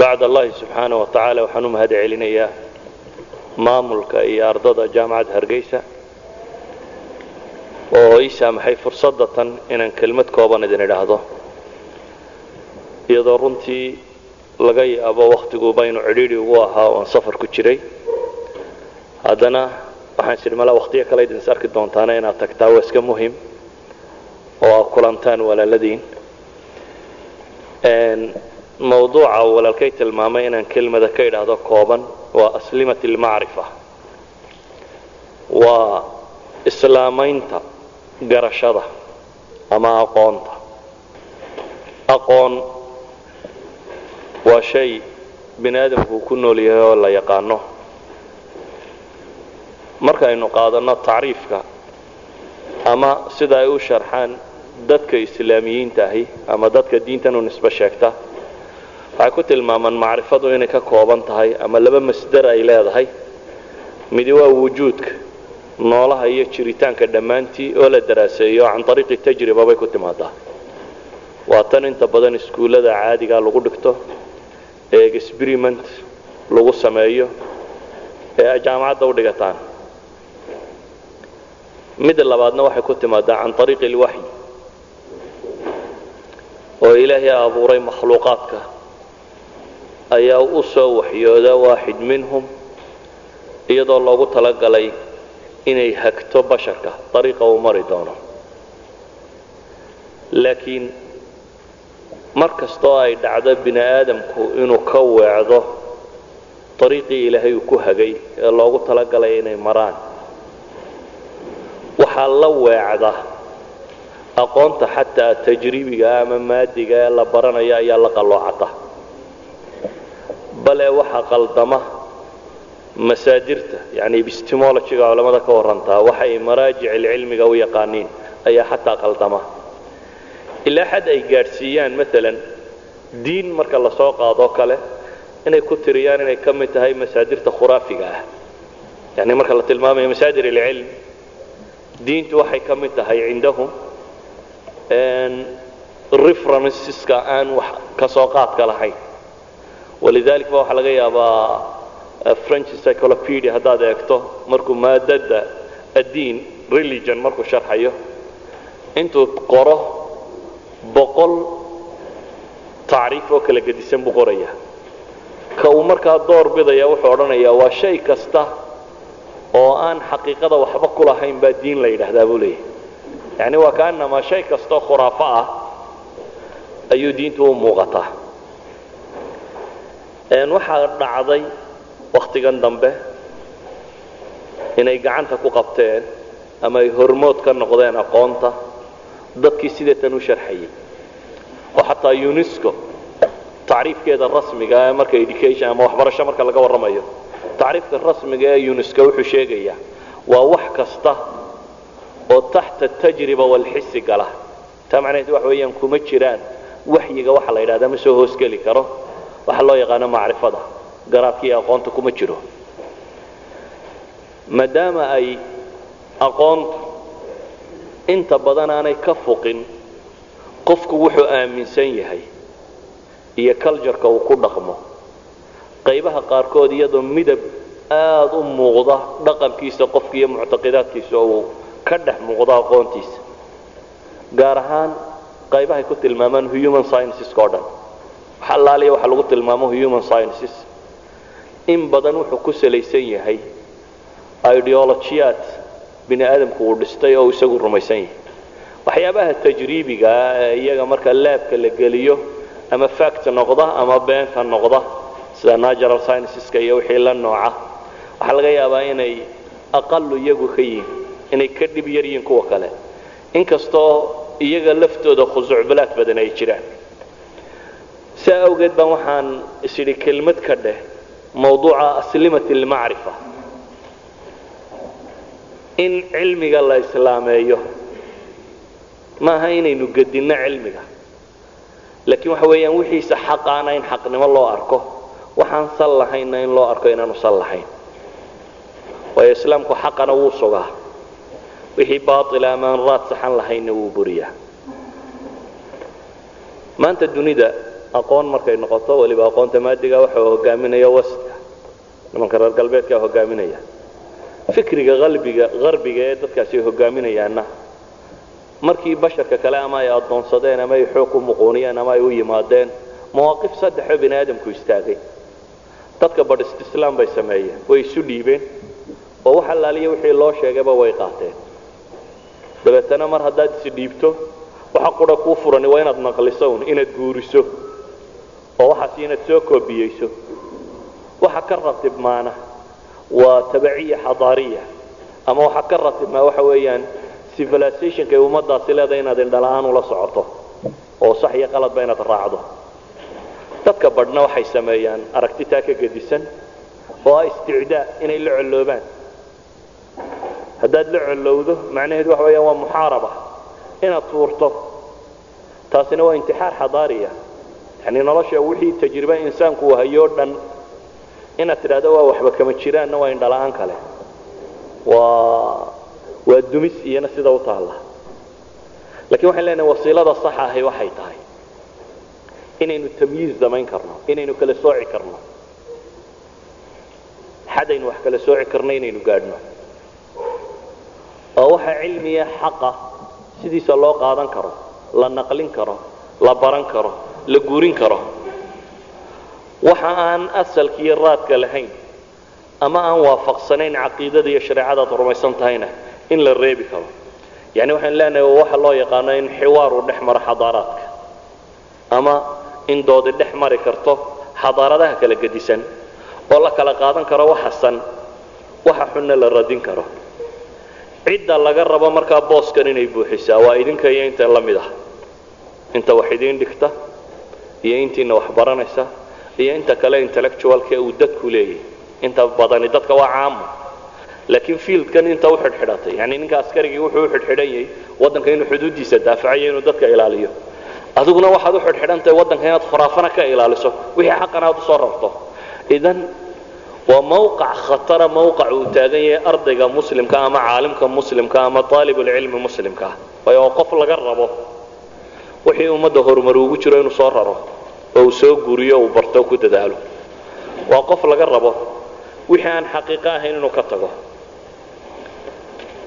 bacd allahi subxaana wa waxaan u mahad celinayaa maamulka iyo ardada jaamacadda hargeysa oo ii saamaxay fursadda tan inaan kelmad kooban idin idhaahdo iyadoo runtii laga yaabo wakhtiguu baynu cidhiidhi ugu ahaa oon safar ku jiray haddana waxaan sidhi malaa wakhtiyo kale idin is arki doontaana inaad tagtaa waa iska muhiim oo aad kulantaan walaaladiin mawduuca uu walaalkay tilmaamay inaan kelmada ka idhaahdo kooban waa aslimat almacrifa waa islaamaynta garashada ama aqoonta. Aqoon waa shay bini aadamku ku nool yahay oo la yaqaano. Markaynu qaadanno tacriifka ama sida ay u sharxaan dadka islaamiyiinta ahi ama dadka diintan u nisbo sheegta waxay ku tilmaamaan macrifadu inay ka kooban tahay ama laba masdar ay leedahay. Midi waa wujuudka noolaha iyo jiritaanka dhammaantii oo la daraaseeyo can ariiqi tajriba bay ku timaadaa. Waa tan inta badan iskuullada caadigaa lagu dhigto ee experiment lagu sameeyo ee ay jaamacadda u dhigataan. Midda labaadna waxay ku timaadaa can ariiqi alwaxyi oo ilaahay abuuray makhluuqaadka ayaa u soo waxyooda waaxid minhum iyadoo loogu talagalay inay hagto basharka ariiqa uu mari doono. Laakiin mar kastoo ay dhacdo bini aadamku inuu ka weecdo ariiqii ilaahay uu ku hagay ee loogu talagalay inay maraan. Waxaa la weecda aqoonta xataa tajribiga ama maadiga ee la baranaya ayaa la qalloocata bale waxaa qaldama masaadirta yani epistemologyga culamada ka warantaa waxay maraajic cilmiga u yaqaaniin ayaa xataa qaldama. Ilaa xad ay gaadhsiiyaan maalan diin marka la soo qaadoo kale inay ku tiriyaan inay ka mid tahay masaadirta khuraafiga ah. Yani marka la tilmaamayo masaadir alcilm diintu waxay ka mid tahay cindahum referenceska aan wax ka soo qaadka lahayn walidalik ba waxaa laga yaabaa french cyclopedia haddaad eegto markuu maadada addiin religion markuu sharxayo intuu qoro boqol tacriif oo kala gedisan buu qoraya ka uu markaa door bidaya wuxuu odhanayaa waa shay kasta oo aan xaqiiqada waxba ku lahayn baa diin la yidhaahdaa buu leeyahy yani waa kaanamaa shay kastoo khuraafo ah ayuu diintu u muuqataa waxaa dhacday wakhtigan dambe inay gacanta ku qabteen ama ay hormood ka noqdeen aqoonta dadkii sideetan u sharxayay. Oo xataa unesco tacriifkeeda rasmiga ee marka education ama waxbarasho marka laga warramayo tacriifka rasmiga ee unesco wuxuu sheegayaa waa wax kasta oo taxta tajriba walxisi gala. Taa macnaheed waxa weeyaan kuma jiraan waxyiga waxa la yidhahdaa ma soo hoosgeli karo waxa loo yaqaano macrifada. Garaadkii aqoonta kuma jiro. Maadaama ay aqoontu inta badan aanay ka fuqin qofku wuxuu aaminsan yahay iyo cultureka uu ku dhaqmo. Qaybaha qaarkood iyadoo midab aada u muuqda dhaqankiisa qofka iyo muctaqidaadkiisa uu ka dhex muuqdo aqoontiisa. Gaar ahaan qaybahay ku tilmaamaan human scienceska o dhan wax allaaliya waxa lagu tilmaamo human sciences. In badan wuxuu ku salaysan yahay ideolojiyaad bini aadamku uu dhistay oo isagu rumaysan yahay. Waxyaabaha tajriibigaa ee iyaga marka laabka la geliyo ama fact noqda ama beenta noqda sida natural scienceska iyo wixii la nooca waxaa laga yaabaa inay aqalu iyagu ka yihiin inay ka dhib yar yihiin kuwa kale. Inkastoo iyaga laftooda khusuucbalaad badan ay jiraan saa awgeed baan waxaan isidhi kelmad ka dheh mawduuca aslimat almacrifa. In cilmiga la islaameeyo maaha inaynu gedinno cilmiga. Laakiin waxa weeyaan wixiisa xaqaana in xaqnimo loo arko. Waxaan sal lahaynna in loo arko inaanu sal lahayn. Waayo islaamku xaqana wuu sugaa. Wixii baaila amaan raad saxan lahaynna wuu buriyaa. Maanta dunida aqoon markay noqoto weliba aqoonta maadiga waxa hogaaminaya wastka nimanka reer galbeedkaa hogaaminaya fikriga qalbiga qarbiga ee dadkaasi ay hogaaminayaanna. Markii basharka kale ama ay addoonsadeen ama ay xoog u muquuniyeen ama ay u yimaadeen mawaaqif saddexoo bini aadamku istaagay. Dadka badhist islaam bay sameeyeen way isu dhiibeen oo wax allaaliya wixii loo sheegayba way qaateen. Dabeetana mar haddaad isi dhiibto waxa qura kuu furani waa inaad naqliso un inaad guuriso oo waxaas inaad soo koobiyeyso. Waxa ka ratibmaana waa tabaciya xadaariya. Ama waxa ka ratibmaa waxa weeyaan civilizationka ay ummadaasi leedahay inaad indhala-aan ula socoto oo sax iyo qaladba inaad raacdo. Dadka badhna waxay sameeyaan aragtitaa ka gedisan oo ah isticdaa inay la colloobaan. Haddaad la collowdo macnaheedu waxa weeyaan waa muxaaraba. Inaad tuurto. Taasina waa intixaar xadaariya yani nolosha wixii tajribe insaanku uu hayoo dhan inaad tidhahdo waa waxba kama jiraanna waa indhala-aan kale. Waa waa dumis iyana sida u taalla. Lakiin waxaan leenahay wasiilada saxa ahi waxay tahay. Inaynu tamyiiz samayn karno inaynu kala sooci karno. Xadaynu wax kala sooci karno inaynu gaadhno. Oo waxa cilmiya xaqa sidiisa loo qaadan karo la naqlin karo la baran karo la guurin karo. Waxa aan asalka raadka lahayn ama aan waafaqsanayn caqiidada iyo shareecadaad rumaysan tahayna in la reebi karo. Yani waxaan leenahay waxa loo yaqaano in xiwaar uu dhex maro xadaaraadka ama in doodi dhex mari karto xadaaradaha kala gedisan oo la kala qaadan karo waxa san waxa xunna la radin karo. Cidda laga rabo markaa booskan inay buuxisaa waa idinka iyo inta la mid ah. Inta wax idiin dhigta iyo intiina wax baranaysa iyo inta kale intellectualka uu dadku leeyahy inta badani dadka waa caamo laakiin fieldkan inta u xidhxidhatay yani ninka askarigii wuxuu u xidhxidhan yahay waddanka inuu xuduuddiisa daafacayo inuu dadka ilaaliyo. Adiguna waxaad u xidhxidhantahay waddanka inaad khuraafana ka ilaaliso wixii xaqan aad u soo rarto. Idan waa mawqac khatara mawqac uu taagan yahay ardayga muslimka ama caalimka muslimka ama aalibulcilmi muslimka. Waayo oo qof laga rabo wixii ummadda horumar ugu jiro inuu soo raro oo uu soo guriyo uu barto ku dadaalo. Waa qof laga rabo wixii aan xaqiiqo ahayn inuu ka tago.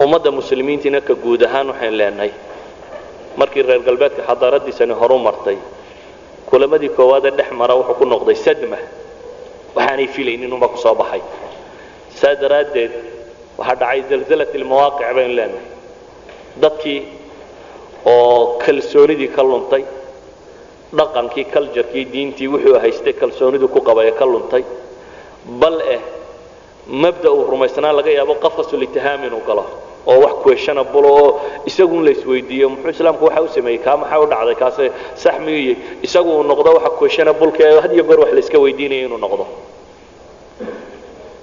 Ummadda muslimiintiina ka guud ahaan waxayn leenahay markii reer galbeedka xadaaradiisani horu martay kulamadii koowaadee dhex mara wuxuu ku noqday sadma. Waxaanay filaynin unba ku soo baxay. Saa daraaddeed waxaa dhacay zalzalat ilmawaaqic baynu leenahay dadkii oo kalsoonidii ka luntay dhaqankii culjarkii diintii wuxuu haystay kalsoonidu ku qabay ka luntay. Bal eh mabda uu rumaysnaa laga yaabo qafasulitihaam inuu galo oo wax questionable oo isagun la isweydiiyo muxuu islaamku waxa u sameeyey? Kaa maxaa u dhacday? Kaase sax miyuy isagu uu noqdo waxa questionableka ee had iyo goor wax la iska weydiinaya inuu noqdo.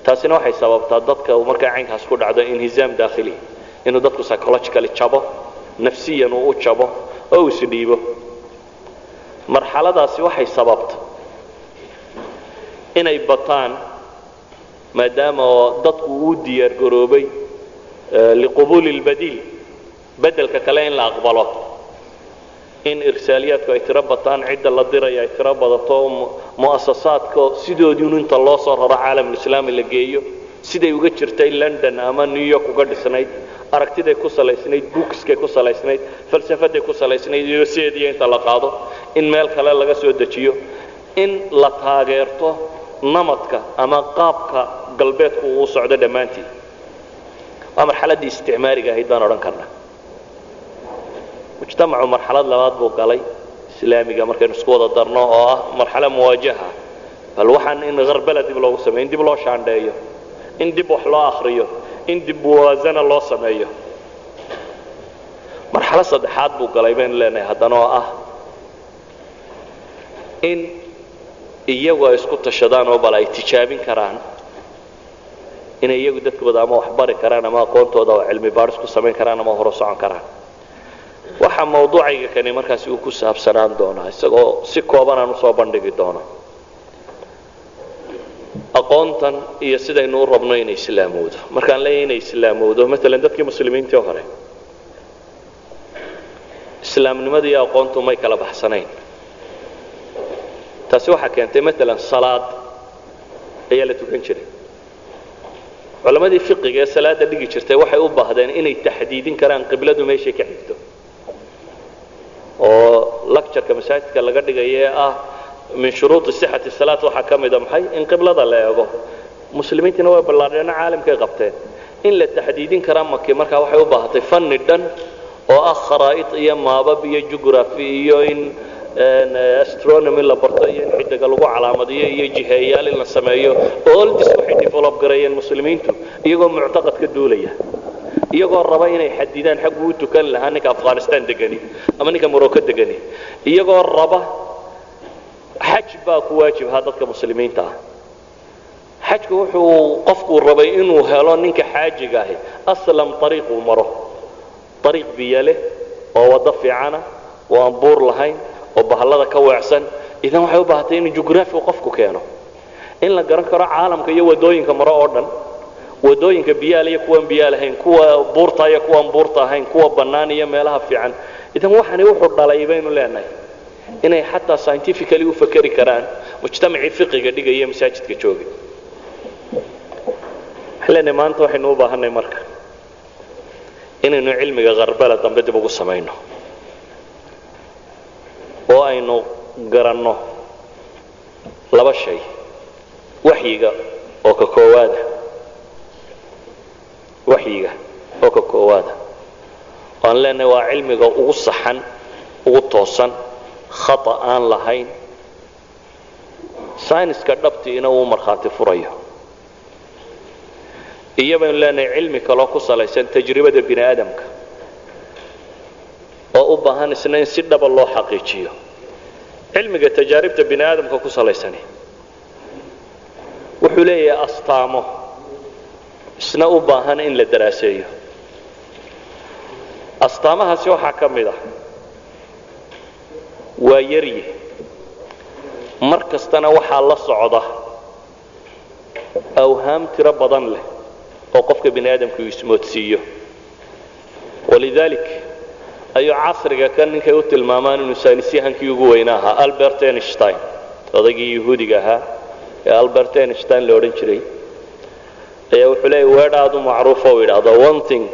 Taasina waxay sababtaa dadka markaa caynkaas ku dhacdo inhizaam daakhili inuu dadku psychologically jabo nafsiyan uu u jabo oo uu isdhiibo marxaladaasi waxay sababta inay bataan maadaama oo dadku uu diyaar garoobay liqubuuli lbadiil bedelka kale in la aqbalo. In irsaaliyaadku ay tiro bataan cidda la diraya ay tiro badato mu'asasaadka sidoodiinu inta loo soo raro caalamulislaami la geeyo siday uga jirtay london ama new york uga dhisnayd aragtiday ku salaysnayd bookskay ku salaysnayd falsafaday ku salaysnayd iyo sideediyo inta la qaado in meel kale laga soo dejiyo in la taageerto namadka ama qaabka galbeedku uu socdo dhammaantii waa marxaladdii isticmaariga ahayd baan odhan karnaa. Mujtamacu marxalad labaad buu galay islaamiga markaynu isku wada darno oo ah marxalo muwaajaha. Bal waxaan in harbala dib loogu sameyo in dib loo shaandheeyo in dib wax loo akriyo in dib muwaasana loo sameeyo. Marxalo saddexaad buu galay baynu leenahay haddana oo ah in iyagu ay isku tashadaan oo bal ay tijaabin karaan inay iyagu dadkooda ama wax bari karaan ama aqoontooda oo cilmi baadhis ku samayn karaan ama horo socon karaan. Waxa mawduucayga kani markaasi uu ku saabsanaan doonaa isagoo si kooban aan u soo bandhigi doono aqoontan iyo sidaynu u rabno inay islaamowdo markaan leeyahay inay islaamowdo maalan dadkii muslimiintii hore. Islaamnimada iyo aqoontu may kala baxsanayn. Taasi waxaa keentay maalan salaad ayaa la tukan jiray. Culammadii fiqiga ee salaada dhigi jirtay waxay u baahdeen inay taxdiidin karaan qibladu meeshay ka xigto. Oo lactureka masaajidka laga dhigaya ee ah min shuruudi sixati salaat waxaa ka mida maxay? In qiblada la eego. Muslimiintiina way ballaadheena caalamkay qabteen. In la taxdiidin karaa maki markaa waxay u baahatay fanni dhan oo ah kharaa'id iyo maabab iyo jugraphy iyo in astronomy la barto iyo in xidiga lagu calaamadiyo iyo jiheeyaal in la sameeyo. Oldis waxay develop gareeyeen muslimiintu iyagoo muctaqad ka duulaya iyagoo raba inay xadidaan xaggu u tukan lahaa ninka afghanistan degani ama ninka morocco degani iyagoo raba xaj baa ku waajibhaa dadka muslimiinta ah. Xajku wuxuu qofku rabay inuu helo ninka xaajiga ahi. Aslam ariiq uu maro. Ariiq biyo leh oo waddo fiicana oo aan buur lahayn oo bahallada ka weecsan idan waxay u baahatay inuu jugraafi qofku keeno. In la garan karo caalamka iyo waddooyinka maro oo dhan. Waddooyinka biyaal iyo kuwaan biyaal ahayn kuwa buurta iyo kuwaan buurta ahayn kuwa bannaan iyo meelaha fiican. Idan waxani wuxuu dhalay baynu leenahay inay xataa scientifically u fakeri karaan mujtamacii fiqiga dhigaya masaajidka jooga waxaan leenahay maanta waxaynu u baahanay marka inaynu cilmiga kharbala dambe dib ugu samayno. Oo aynu garanno laba shay waxyiga oo ka koowaada. Waxyiga oo ka koowaada. Waan leenahay waa cilmiga ugu saxan ugu toosan khata aan lahayn. Sayniska dhabtiina uu markhaati furayo. Iyo baynu leenahay cilmi kaloo ku salaysan tajribada bini aadamka. Oo u baahan isna in si dhaba loo xaqiijiyo. Cilmiga tajaaribta bini aadamka ku salaysani. Wuxuu leeyahay astaamo. Isna u baahan in la daraaseeyo. Astaamahaasi waxaa ka mid ah waa yaryi mar kastana waxaa la socda awhaam tiro badan leh oo qofka bini aadamku ismoodsiiyo. Walidaalik ayuu casriga kan ninkay u tilmaamaan inuu saynisyahankii ugu weyna ahaa albert einstein odaygii yahuudiga ahaa ee albert einstein la odhan jiray. Ayaa wuxuu leeyahy weedhaadu macruufo u yidhaahdo one thing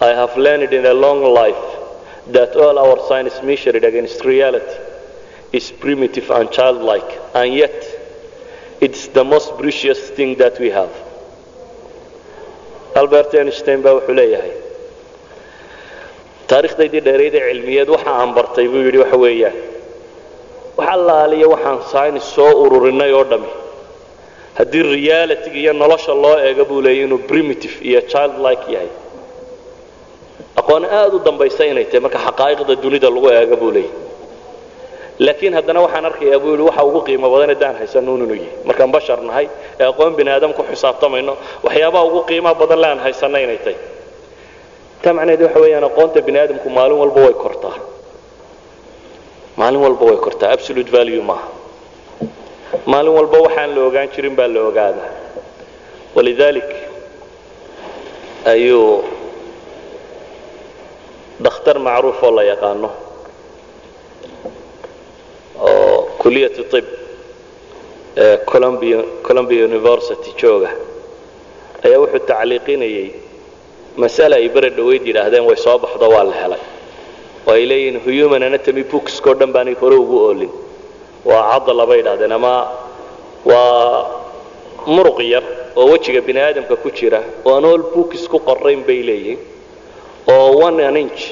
i have learned in a long life that all our science measured against reality is primitive and childlike and yet it's the most precious thing that we have. Albert einstein baa wuxuu leeyahay taarikhdaydii dheerayd ee cilmiyeed waxa aan bartay buu yidhi waxa weeyaan wax allaaliya waxaan saynis soo ururinay oo dhami. Haddii realityga iyo nolosha loo eego buu leeyay inuu primitive iyo childlike yahay aqoon aad u dambaysa inay tahay marka xaqaa'iqda dunida lagu eego buu leeyay laakiin haddana waxaan arkayaa buu yidhi waxa ugu qiimo badan haddaan haysanno inuu yahay. Markaan bashar nahay ee aqoon bini aadam ku xisaabtamayno waxyaabaha ugu qiimaha badan le aan haysanno inay tahay. Taa macnaheedu waxa weeyaan aqoonta bini aadamku maalin walba way kortaa. Maalin walba way kortaa absolute value maaha maalin walba waxaan la ogaan jirin baa la ogaadaa. Walidaalik ayuu dhakhtar macruuf oo la yaqaano oo kuliyat ib ee columbia university jooga ayaa wuxuu tacliiqinayay masale ay bere dhaweyd yidhaahdeen way soo baxdo waa la helay. Oo ay leeyihiin human anatomy bookskao dhan baanay hore ugu oolin. Waa cadala bay yidhahdeen ama waa muruq yar oo wejiga bini aadamka ku jira oo aan all books ku qorayn bay leeyihiin oo one an inch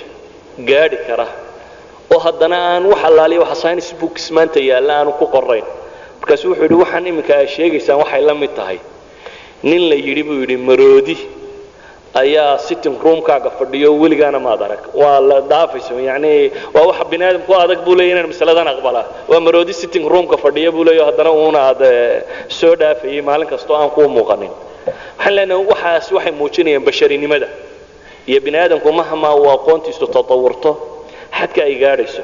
gaadhi kara. Oo haddana aan wax allaaliya waxa science books maanta yaalla aanu ku qorayn markaasu wuxuu yidhi waxaan iminka aa sheegaysaan waxay la mid tahay. Nin la yidhi buu yidhi maroodi ayaa sitting roomkaaga fadhiyo weligaana maad arag. Waa la dhaafayso yani waa waxa bini aadamku adag buu leeya inaan masaladan aqbalaa waa maroodi sitting roomka fadhiya buu leeya haddana uuna aad soo dhaafayay maalin kastoo aan kuu muuqanin. Waxaan leenahay waxaas waxay muujinayaan basharinimada iyo bini aadamku mahmaa uu aqoontiisu tatawurto xadka ay gaadhayso.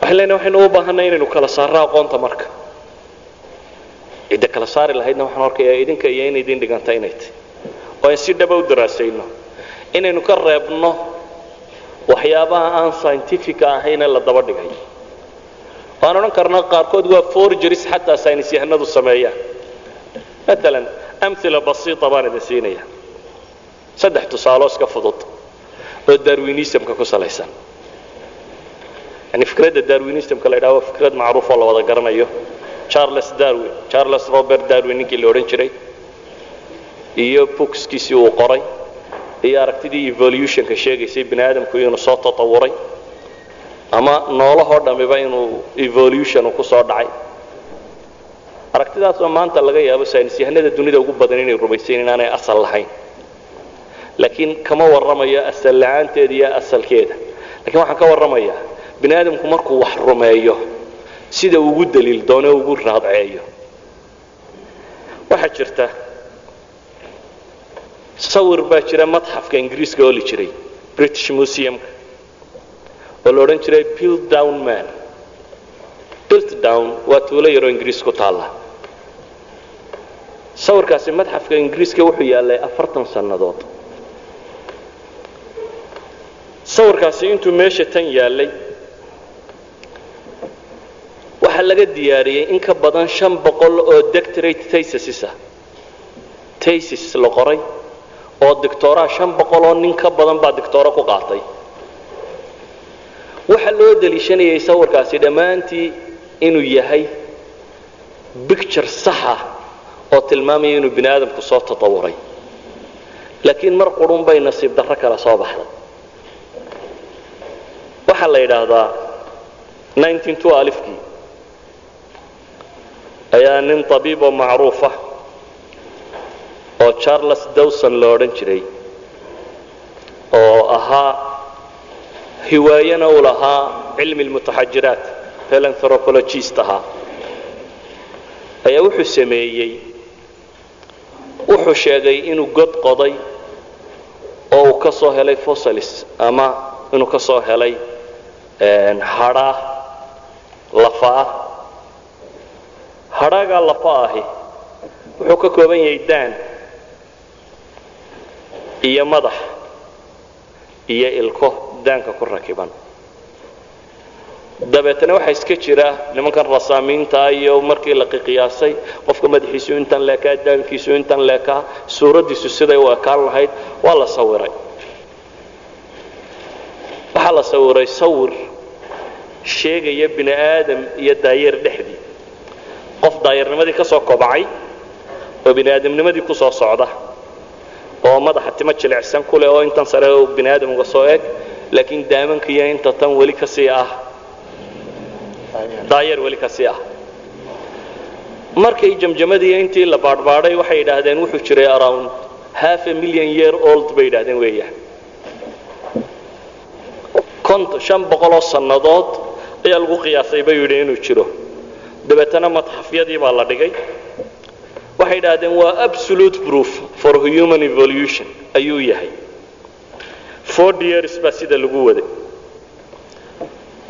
Waxaan leenahay waxaynu u baahanay inaynu kala saarro aqoonta marka. Cidda kala saari lahaydna waxaan arkayaa idinka iyo in idin dhiganta inay tahy oo in si dhaba u daraasayno inaynu ka reebno waxyaabaha aan scientifica ahayne la daba dhigay. Waan odhan karnaa qaarkood waa forgeries xataa saynis yahanadu sameeyaan maalan amila basiita baan idin siinaya saddex tusaaloo iska fudud oo darwinismka ku salaysan. Yani fikradda darwinismka la yidhaha waa fikrad macruuf oo la wada garanayo. Charles darwin charles robert darwin ninkii la odhan jiray iyo bookskiisii uu qoray iyo aragtidii evolutionka sheegaysay bini aadamku inuu soo tatawuray ama noolahoo dhammiba inuu evolution ku soo dhacay. Aragtidaasoo maanta laga yaabo saynis dunida ugu badan inay rumaysayn inaanay asal lahayn laakiin kama warramayo asal la'aanteeda iyo asalkeeda lakiin waxaan ka warramayaa bini aadamku markuu wax rumeeyo sida ugu daliil doono ugu raadceeyo waxaa jirta sawir baa jira madxafka ingiriiska ooli jiray british museumka oo la odhan jiray piltdown man piltdown waa tuulo yaroo ingiriis ku taalla sawirkaasi madxafka ingiriiska wuxuu yaallay afartan sannadood sawirkaasi intuu meesha tan yaallay waxaa laga diyaariyey in ka badan shan boqol oo doctorate tasisah tasis la qoray oo dictoraa shan boqol oo nin ka badan baa dictooro ku qaatay. Waxaa loo daliishanayay sawirkaasi dhammaantii inuu yahay bicture saxa oo tilmaamaya inuu bini aadamku soo tatawuray laakiin mar qurun bay nasiib darro kale soo baxday waxaa la yidhaahdaa kii ayaa nin tabiib oo macruufa oo charles dawson la odhan jiray oo ahaa hiwaayana u lahaa cilmi lmutaxajiraat pelanthropologist ahaa. Ayaa wuxuu sameeyey wuxuu sheegay inuu god qoday oo uu ka helay fossilis ama inuu ka helay hadhaa lafaah hadhaagaa lafa ahi. Wuxuu ka kooban yahay daan iyo madax iyo ilko daanka ku rakiban. Dabeetana waxaa iska jira nimankan rasaamiinta iyo markii la qiyaasay qofka madaxiisu intan leekaa daankiisu intan leekaa suuraddiisu siday u ekaan lahayd waa la sawiray waxaa la sawiray sawir sheegaya bini aadam iyo daayeer dhexdii. Qof daayarnimadii ka soo kobacay oo bini aadamnimadii ku soo socda oo madaxa timo jilicsan ku leh oo intan sare oo bini aadam uga soo eg laakiin daamanka iyo inta tan weli ka sii ah. Daayeer weli ka sii ah. Markay jamjamadii intii la baadhbaadhay waxay yidhaahdeen wuxuu jiray around half a million year old bay yidhahdeen weeyaan shan boqoloo sannadood ayaa lagu qiyaasay bay yidhi inuu jiro. Dabeetana madxafyadii baa la dhigay. Waxay idhaahdeen waa absolute proof for human evolution ayuu yahay. Ford years baa sida lagu waday.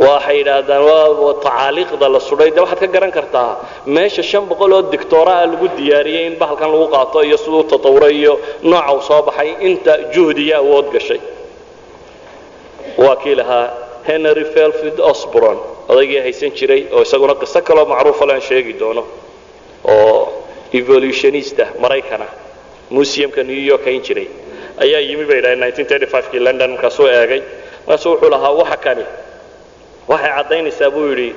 Waxay idhaahdaan waa tacaaliiqda la sudhay de waxaad ka garan kartaa meesha shan boqol oo dictooraa lagu diyaariyey in bahalkan lagu qaato iyo siduu tatawuray iyo nooca uu soo baxay inta juhdiya awood gashay waa kii lahaa henry felfid osbron odaygii haysan jiray oo isaguna qiso kaloo macruufa lean sheegi doono oo evolutionista maraykana museumka new york hayn jiray. Ayaa yimi bay dhahay kii london markaasuu eegay. Markaasuu wuxuu lahaa waxa kani? Waxay caddaynaysaa buu yidhi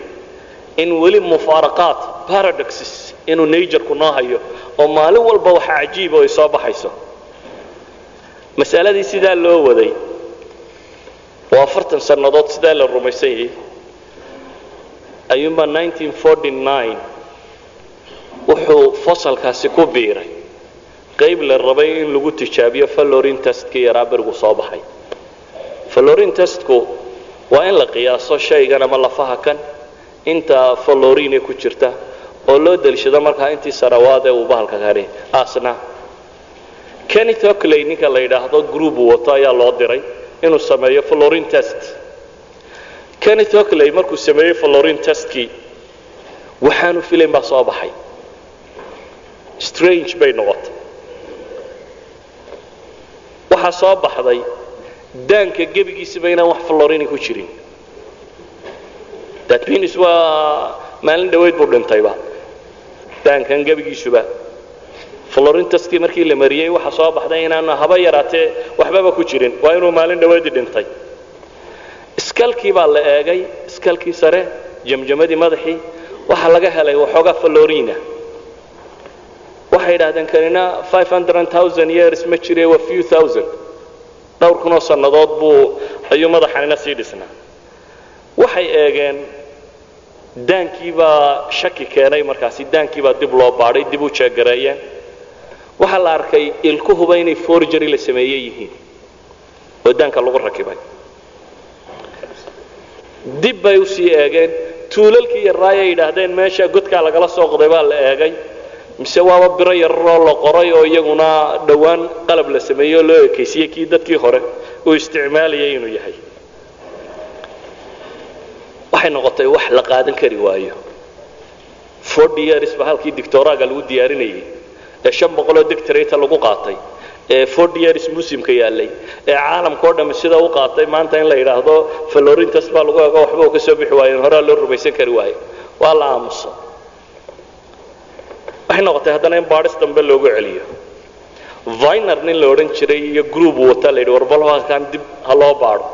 in weli mufaaraqaat paradoxes inuu najerku noo hayo oo maalin walba waxa cajiiba ay soo baxayso. Masaladii sidaa loo waday oo afartan sannadood sidaa la rumaysan yahay ayuunbaa wuxuu fasalkaasi ku biiray. Qayb la rabay in lagu tijaabiyo fallorin testkii yaraa berigu soo baxay. Fallorin testku waa in la qiyaaso shaygan ama lafaha kan. Inta fallorine ku jirta oo loo daliishado markaa intii sarawaadee uu bahalka kani asna kenneth ocley ninka la yidhaahdo group wato ayaa loo diray inuu sameeyo fallorin test. Kenneth ocley markuu sameeyey fallorin testkii waxaanu filayn baa soo baxay. Strange bay noqotay. Waxaa soo baxday daanka gebigiisaba inaan wax fallorini ku jirin. Means waa maalin dhaweyd buu dhintayba daankan gebigiisuba florintaskii markii la mariyey waxa soo baxday inaanu haba yaraatee waxbaba ku jirin. Waa inuu maalin dhaweydii dhintay. Iskalkii baa la eegay iskalkii sare jamjamadii madaxii waxaa laga helay waxoogaa florina. Waxay yidhahdeen kanina years ma jire waa few dhowr kunoo sannadood buu ayuu madaxanina sii dhisnaa. Waxay eegeen daankii baa shaki keenay markaasi daankii baa dib loo baadhay dib u jeegareeyeen waxaa la arkay ilkuhuba inay forgery la sameeye yihiin. Oo daanka lagu rakibay. Dib bay u sii eegeen. Tuulalkii yarraayay yidhaahdeen meesha godkaa lagala soo qoday baa la eegay. Mise waaba biro yararoo la qoray oo iyaguna dhowaan qalab la sameeyey oo loo ekeysiyey kii dadkii hore uu isticmaalayay inuu yahay. Waxay noqotay wax la qaadan kari waayo. Forty years ba halkii dictoraaga lagu diyaarinayay ee shan boqoloo dictorata lagu qaatay ee forty years muslimka yaallay ee caalamka o dhamme sida u qaatay maanta in la yidhaahdo florintas baa lagu ego waxba u ka soo bixi waayeen horaa loo rumaysan kari waayo. Waa la aamusa waxay noqotay haddana in baadhis dambe loogu celiyo. Viner nin la odhan jiray iyo group wata la yidhi warbalkan dib ha loo baadho.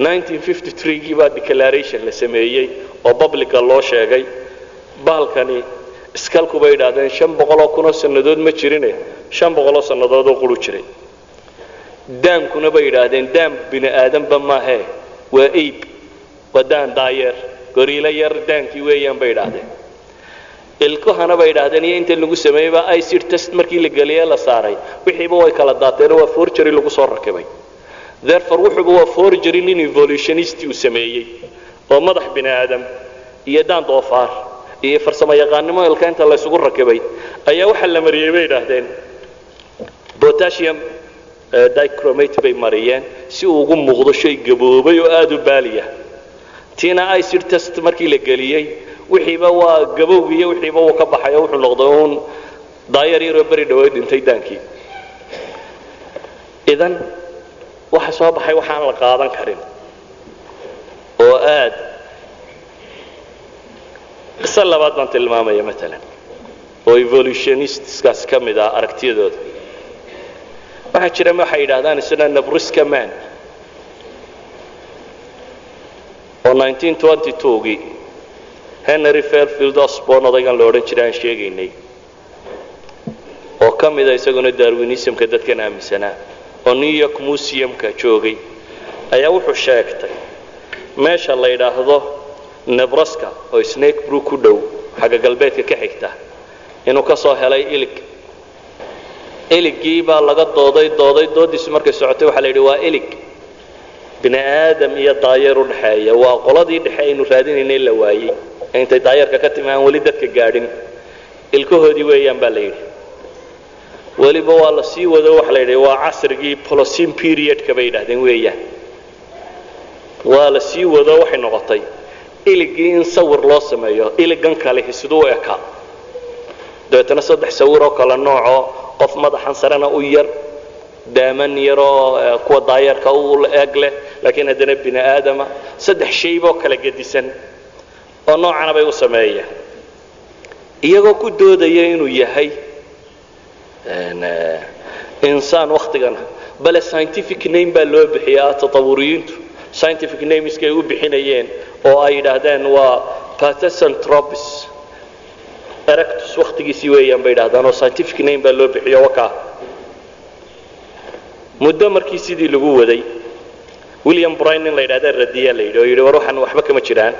1953gii baa declaration la sameeyey oo publica loo sheegay bahalkani iskalku bay yidhaahdeen shan boqoloo kunoo sannadood ma jirine. Shan boqoloo sannadood oo quru jiray. Daankuna bay yidhaahdeen daan bini aadanba maahee waa aib waa daan daayeer. Goriilo yar daankii weeyaan bay yidhaahdeen ilkuhana bay yidhaahdeen iyo inta lagu sameeyeyba icid test markii la geliyey la saaray wixiiba way kala daateenoo waa forgery lagu soo rakibay. Therefore wuxuuba waa forgery nin evolutionist uu sameeyey oo madax bini aadam iyo daan doofaar iyo farsamo yaqaannimo ilka inta la isugu rakibay ayaa waxaa la mariyey bay yidhaahdeen potassium dichromate bay mariyeen si uu ugu muuqdo shay gaboobay oo aada u baaliya tiina icid test markii la geliyey wixiiba waa gabowgi iyo wixiiba uu ka baxay oo wuxuu noqday uun daayar yaroo beri dhaweed dhintay daankii. Idan waxa soo baxay waxaan la qaadan karin. Oo aad isa labaad baan tilmaamaya maalan oo evolutionistiskaas ka mid ah aragtiyadooda. Waxaa jira waxay yidhahdaan isna nabriska man. Oo 1922gii henry fairfield osborn odaygan la odhan jiray aan sheegaynay. Oo ka mida isaguna darwinismka dadkan aaminsanaa oo new york museumka joogay. Ayaa wuxuu sheegtay meesha la yidhaahdo nebraska oo snake brook ku dhow xagga galbeedka ka xigta inuu ka soo helay ilig. Iligii baa laga dooday dooday doodiisu markay socotay waxaa la yidhi waa ilig. Bini aadam iyo daayeer u dhexeeya. Waa qoladii dhexe aynu raadinaynay la waayey. Intay daayeerka ka timi aan weli dadka gaadhin. Ilkahoodii weeyaan baa la yidhi. Weliba waa la sii wado waxa la yidhi waa casrigii polocin periodka bay yidhahdeen weeyaan. Waa la sii wado waxay noqotay iligii in sawir loo sameeyo iligan kale siduu u ekaa. Dabeetana saddex sawir oo kale noocoo qof madaxan sarena u yar daaman yaroo kuwa daayeerka u eeg leh laakiin haddana bini aadama saddex shayboo kala gedisan oo noocana bay u sameeyeen. Iyagoo ku doodaya inuu yahay insaan waktigana bale scientific name baa loo bixiyaa tatawuriyiintu scientific nameskay u bixinayeen oo ay yidhaahdeen waa patesantropis erectus waktigiisii weeyaan bay yidhahdaan oo scientific name baa loo bixiyo wakaa muddo markii sidii lagu waday william bryn in la yidhahda radiyaa la yidhi oo yidhi war waxaan waxba kama jiraan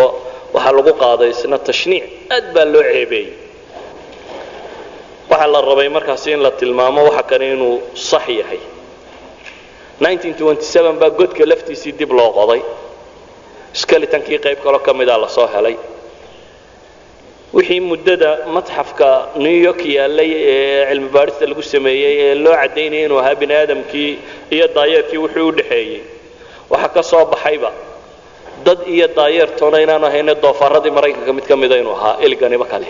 oo waxaa lagu qaaday isna tashniic aad baa loo ceebeeyey. Waxaa la rabay markaasi in la tilmaamo waxa kale inuu sax yahay. 1927 baa godka laftiisii dib loo qoday. Skeletonkii qayb kaloo ka mida la soo helay. Wixii muddada matxafka new york yaallay ee cilmi baadhista lagu sameeyey ee loo caddaynayay inuu ahaa bini aadamkii iyo daayeerkii wuxuu u dhexeeyey. Waxaa ka soo baxayba dad iyo daayeertoona inaanu ahayne doofaaradii maraykanka mid ka mida inuu ahaa iliganiba kale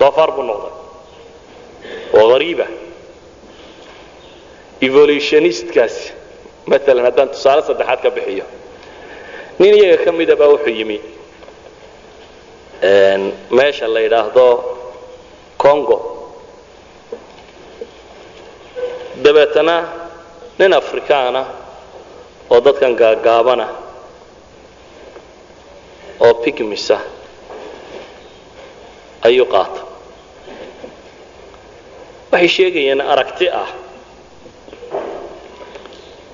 doofaar buu noqday. Oo hariiba evolutionistkaasi maalan haddaan tusaale saddexaad ka bixiyo. Nin iyaga ka mida baa wuxuu yimi meesha la yidhaahdo congo. Dabeetana nin afrikaana oo dadkan gaagaabana oo pigmisa ayuu qaata. Waxay sheegayeen aragti ah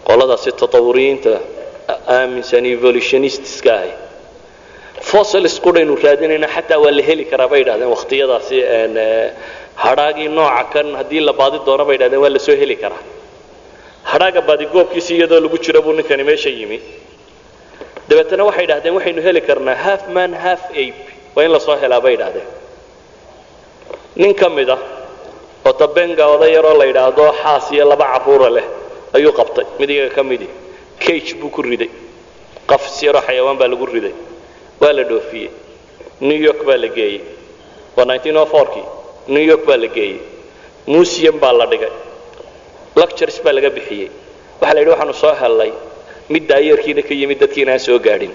qoladaasi tatawuriyiinta aaminsan evolutionistiska ahi. Fossils qudhaynu raadinayna xataa waa la heli karaa bay yidhahdeen wakhtiyadaasi hadhaagii nooca kan haddii la baadi doono bay yidhahdeen waa la soo heli karaa. Hadhaaga baadigoobkiisi iyadoo lagu jiro buu ninkani meesha yimi. Dabeetana waxay yidhahdeen waxaynu heli karnaa half man half ape. Waa in la soo helaa bay yidhahdeen. Nin ka mid ah oo tabenga oday yaroo la yidhaahdo xaas iyo laba carruura leh ayuu qabtay. Mid iyaga ka midi. Cage buu ku riday. Qafis yaroo xayawaan baa lagu riday. Waa la dhoofiyey. New york baa la geeyey. Waa kii new york baa la geeyey. Museum baa la dhigay. Lectures baa laga bixiyey. Waxaa la yidhi waxaanu soo hellay mid daayeerkiina ka yimid dadkiina aan soo gaadhin.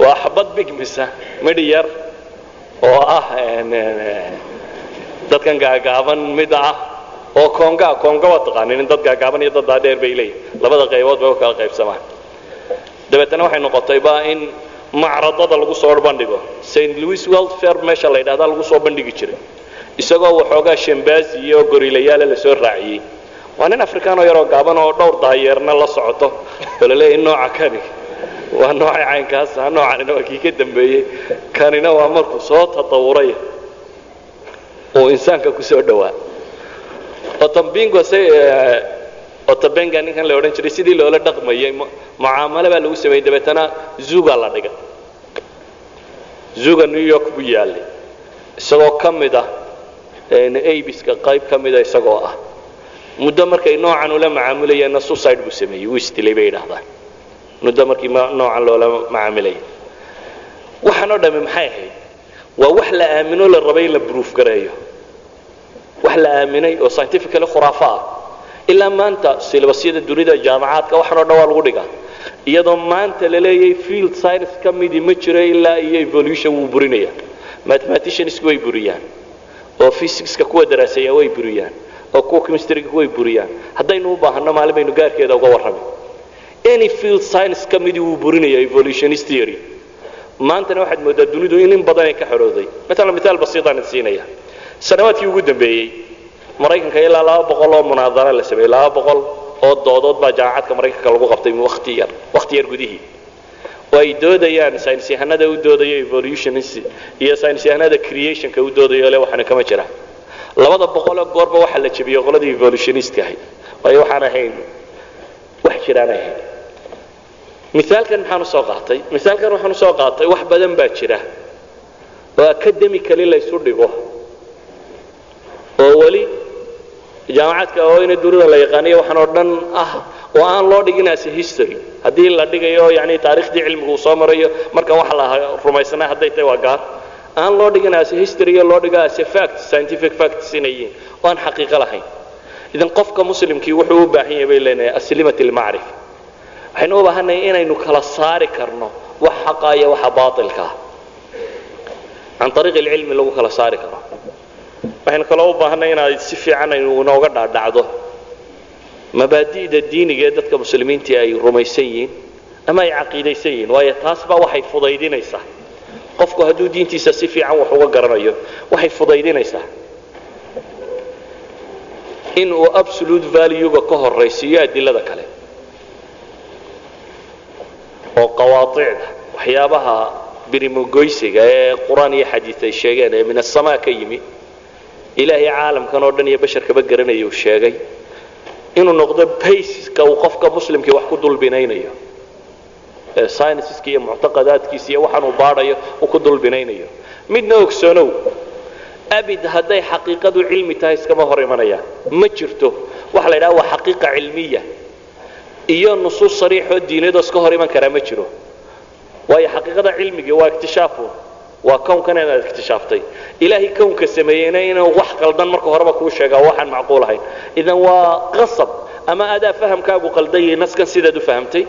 Waa xabad bigmisa midhi yar oo ah dadkan gaagaaban mid ah oo konga konga waa taqaanin in dad gaagaaban iyo dad daadheer bay leeyihiin labada qaybood bay u kala qaybsamaan. Dabeetana waxay noqotayba in macradada lagu soo bandhigo. St louis world fair meesha la yidhahda lagu soo bandhigi jiray. Isagoo waxoogaa shambazi iyo gorilayaale la soo raaciyey. Waa nin afrikaanoo yaroo gaaban oo dhowr daayeerna la socoto. Oo la leeyahay nooca kani? Waa noocay caynkaasa noocanina waa kii ka dambeeyey. Kanina waa markuu soo tatawuray uu insaanka ku dhowaa otambingo se otabenga ninkan la odhan jiray sidii loola dhaqmayay mucaamalo baa lagu sameeyey dabeetana zuga la dhigay zuga new york buu yaallay isagoo ka mid ah abiska qayb ka mida isagoo ah. Muddo markay noocan ula macaamulayeenna suicide buu sameeyey wuu isdilay bay yidhaahdaan muddo markii noocan loola macaamilaya waxaan oo dhammi maxay ahayd? Waa wax la aamino la rabay in la bruuf gareeyo wax la aaminay oo scientifically khuraafo ah. Ilaa maanta silabasyada dunida jaamacaadka waxaan oo dhan waa lagu dhigaa. Iyadoo maanta la leeyahay field science ka midii ma jiro ilaa iyo evolution wuu burinaya. Mathematiciansku way buriyaan. Oo physicska kuwa daraaseeya way buriyaan. Oo kuwa chemistryga way buriyaan. Haddaynu u baahanno maalin baynu gaarkeeda uga warrami. Any field science ka midii wuu burinaya evolutionist theory. Maantana waxaad moodaa dunidu in in badan ay ka xorooday. Maalan miaal basiitaan siinaya sanawaadkii ugu dambeeyey maraykanka ilaa laba boqol oo munaadara la sameeyey laba boqol oo doodood baa jaamacadka maraykanka lagu qabtay wati yar wakhti yar gudihii. Oo ay doodayaan saynis yahanada u doodayo evolutionist iyo saynis yahanada creationka u doodayo le waxaana kama jira. Labada boqoloo goorba waxaa la jebiyey qoladii evolutionistka ahayd. Waayo waxaan ahayn wax jiraan ahayn. Miaalkan maxaan u soo qaatay misaalkan waxaan u soo qaatay wax badan baa jira. Oo academically laysu dhigo oo weli jaamacadka ooyna dunida la yaqaaniyo waxaan oo dhan ah oo aan loo dhigin as history. Haddii la dhigayo yani taariikhdii cilmigu uu soo marayo marka waxa la rumaysnaa hadday tahay waa gaar. Aan loo dhigin as history loo dhigo as fact scientific facts inay yihiin oo aan xaqiiqo lahayn. Idan qofka muslimkii wuxuu u baahan yahay bay leenahay aslimat almacrifa waxaynu u baahannahay inaynu kala saari karno wax xaqa iyo waxa baatilka ah. Can ariiq alcilmi lagu kala saari karo waxaynu kaloo u baahanay inaad si fiican aynu inooga dhaadhacdo mabaadi'da diiniga ee dadka muslimiintii ay rumaysan yihiin ama ay caqiidaysan yihiin waayo taas baa waxay fudaydinaysaa. Qofku hadduu diintiisa si fiican wax uga garanayo waxay fudaydinaysaa. In uu absolute valuega ka horaysiiyo adilada kale. Oo qawaacida waxyaabaha birimogoysiga ee qur'aan iyo xadiid ay sheegeen ee min asamaa ka yimi ilaahay caalamkan oo dhan iyo basharkaba garanaya uu sheegay inuu noqdo bayska uu qofka muslimkii wax ku dulbinaynayo scienceska iyo muctaqadaadkiisa iyo waxaan uu baadhayo uu ku dulbinaynayo. Midna ogsoonow abid hadday xaqiiqadu cilmi tahay iskama hor imanayaan. Ma jirto. Waxa la yidhaha waa xaqiiqa cilmiya. Iyo nusuus sariixoo diinadoo iska hor iman karaa ma jiro. Waayo xaqiiqada cilmigii waa iktishaafun waa kownkan inaad iktishaftay ilaahay kownka sameeyeyna inuu wax qaldan marka horeba kuu sheegaa waxaan macquul ahayn idan waa qasab ama adaa fahamkaagu qaldayay naskan sidaad u fahamtay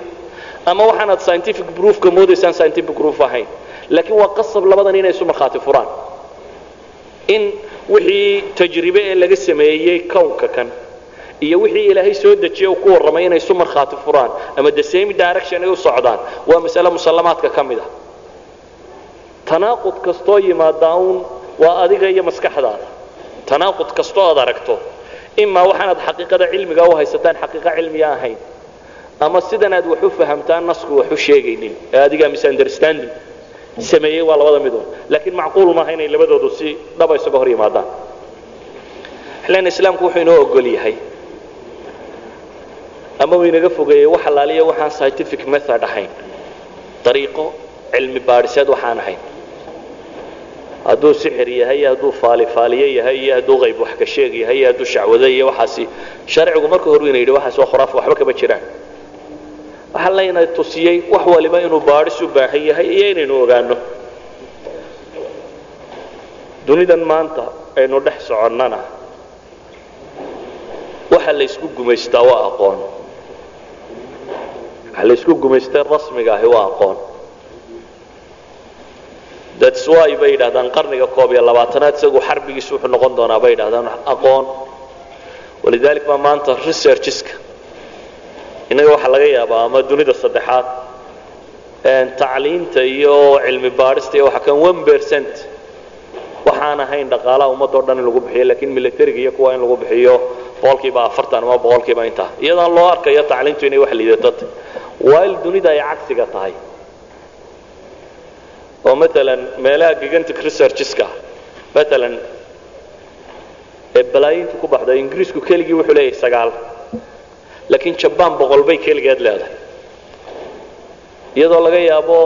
ama waxaanaad scientific proofka moodaysaan scientific proof ahayn. Laakiin waa qasab labadan inay isu markhaati furaan. In wixii tajribe ee laga sameeyey kownka kan iyo wixii ilaahay soo dejiyey uu ku warramay inay isu markhaati furaan ama the same direction ay u socdaan waa masale musallamaadka ka mid ah tanaaqud kastoo yimaadaa uun waa adiga iyo maskaxdaada. Tanaaqud kastoo aad aragto imaa waxaanaad xaqiiqada cilmiga u haysataan xaqiiqa cilmiga ahayn ama sidan aad wax u fahamtaan nasku wax u sheegaynin ee adigaa misunderstanding sameeyey waa labada midun laakiin macquul maaha inay labadoodu si dhaba isaga hor yimaadaan. Xillan islaamku wuxuu inoo ogol yahay ama uu inaga fogeeyey wax allaaliya waxaan scientific method ahayn dariiqo cilmi baadhiseed waxaan ahayn hadduu sixir yahay iyo hadduu faalifaaliye yahay iyo hadduu qayb wax ka sheeg yahay iyo hadduu shacwado iyo waxaasi. Sharcigu marka hore ina yidhi waxaas waa khuraaf waxba kama jiraan. Waxaa layna tusiyey wax waliba inuu baadhis u baahan yahay iyo inaynu ogaano dunidan maanta aynu dhex soconnana waxa la ysku gumaystaa waa aqoon. Waxa la ysku gumaystay rasmiga ahi waa aqoon that's why bay yidhahdaan qarniga koob iyo labaatanaad isagu xarbigiisu wuxuu noqon doonaa bay yidhahdaan aqoon. Walidalik baa maanta researcheska innaga waxaa laga yaabaa ama dunida saddexaad tacliinta iyo cilmi baadhista iyo waxa kan one percent waxaan ahayn dhaqaalaha ummadoo dhan in lagu bixiyo laakiin militariga iyo kuwa in lagu bixiyo boqolkiiba afartan ama boqolkiiba intaa. Iyadaan loo arkayo tacliintu inay wax liidato. Tahay while dunida ay cagsiga tahay oo maalan meelaha gigantic researcheska maalan ee balaayinta ku baxda ingiriisku keligii wuxuu leeyahay sagaal laakiin jabaan boqol bay keligeed leedahay. Iyadoo laga yaabo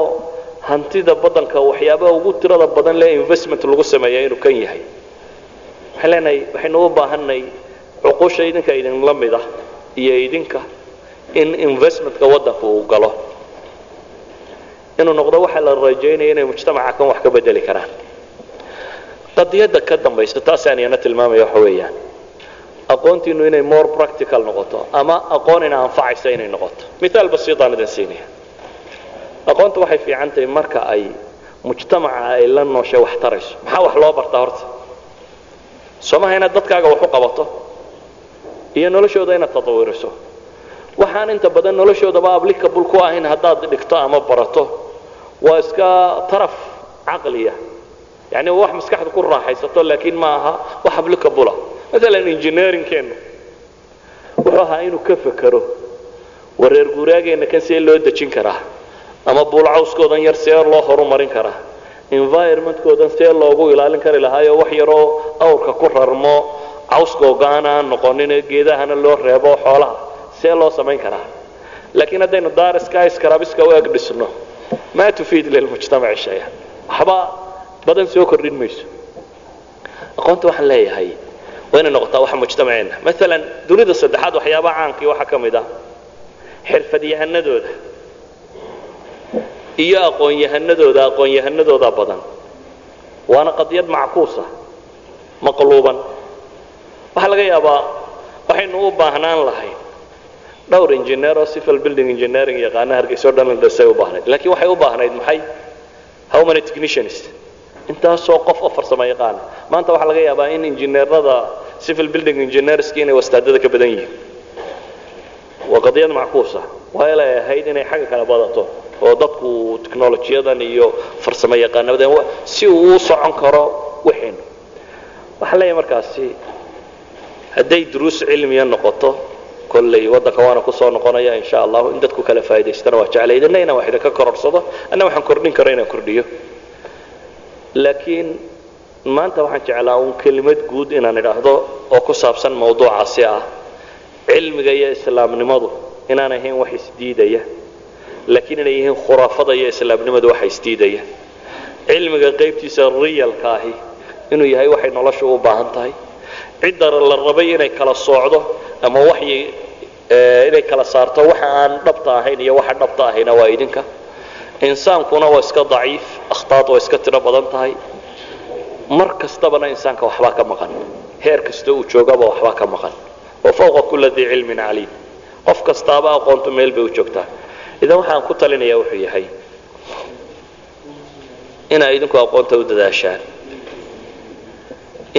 hantida badanka waxyaabaha ugu tirada badan lee investment lagu sameeya inuu kan yahay. Waxaan leenahay waxaynu u baahanay cuqusha idinka idinla mid ah iyo idinka in investmentka waddanka uu galo inuu noqdo waxa la rajaynaya inay mujtamaca kan wax ka bedeli karaan. Qadiyadda ka dambaysa taasaan iyana tilmaamaya waxa weeyaan. Aqoontiinu inay more practical noqoto ama aqoon ina anfacaysa inay noqoto. Mithaal basiitaan idin siinaya aqoonta waxay fiican tahay marka ay mujtamaca ay la nooshay wax tarayso. Maxaa wax loo bartaa horta? Soomaha inaad dadkaaga wax u qabato? Iyo noloshooda inaad tatawiriso waxaan inta badan noloshoodaba applicable ku ahayn haddaad dhigto ama barato waa iska taraf caqliya. Yani wax maskaxda ku raaxaysato laakiin ma aha wax applicable maalan engineeringkeennu wuxuu ahaa inuu ka fekero. Wareer guuraageenna kan see loo dejin karaa. Ama buulcawskoodan yar see loo horumarin karaa. Environmentkoodan see loogu ilaalin kari lahaayo wax yaroo awrka ku rarmo cawska ogaana aan noqonin geedahana loo reebo xoolaha see loo samayn karaa. Laakiin haddaynu daariska iskarabiska u eg dhisno maa tufiid lilmujtamaci shaya waxba badan soo kordhin mayso aqoonta waxaan leeyahay waa inay noqotaa waxa mujtamaceenna maalan dunida saddexaad waxyaabaha caankii waxaa ka mid ah xirfadyahanadooda iyo aqoon-yahanadooda aqoon-yahanadooda badan waana qadiyad mackuusa maqluuban waxaa laga yaabaa waxaynu u baahnaan lahayn dhowr engineer oo civil building engineering yaqaana hargeysa o dhan la dhisay u baahnayd. Laakiin waxay u baahnayd maxay? How many technicians? Intaasoo qof oo farsamo yaqaana maanta waxaa laga yaabaa in injineerada civil building engineerski inay wastaadada ka badan yihiin. Waa qadiyad mackuusa waa ilay ahayd inay xagga kala badato oo dadku technolojiyadan iyo farsamo yaqaanadan si uu u socon karo waxaynu waxaa leeyahay markaasi hadday duruus cilmiya noqoto kolley waddanka waana ku soo noqonaya insha allahu in dadku kala faa'idaystana waa jeclay idinna inaan wax idinka kororsado anna waxaan kordhin karo inaan kordhiyo. Laakiin maanta waxaan jeclaa uun kelimad guud inaan idhaahdo oo ku saabsan mawduucaasi ah cilmiga iyo islaamnimadu inaan ahayn wax isdiidaya. Laakiin inay yihiin khuraafada iyo islaamnimadu waxa isdiidaya. Cilmiga qaybtiisa riyalka ahi inuu yahay waxay noloshu u baahan tahay cidda la rabay inay kala soocdo ama waxyi inay kala saarto waxa aan dhabta ahayn iyo waxa dhabta ahayna waa idinka. Insaankuna waa iska daciif akhtaad waa iska tiro badan tahay. Mar kastabana insaanka waxbaa ka maqan. Heer kasta uu joogaba waxbaa ka maqan. Wa fawqa kula dii cilmin caliim. Qof kastaaba aqoontu meel bay u joogtaa. Idan waxaan ku talinayaa wuxuu yahay inaa idinku aqoonta u dadaashaan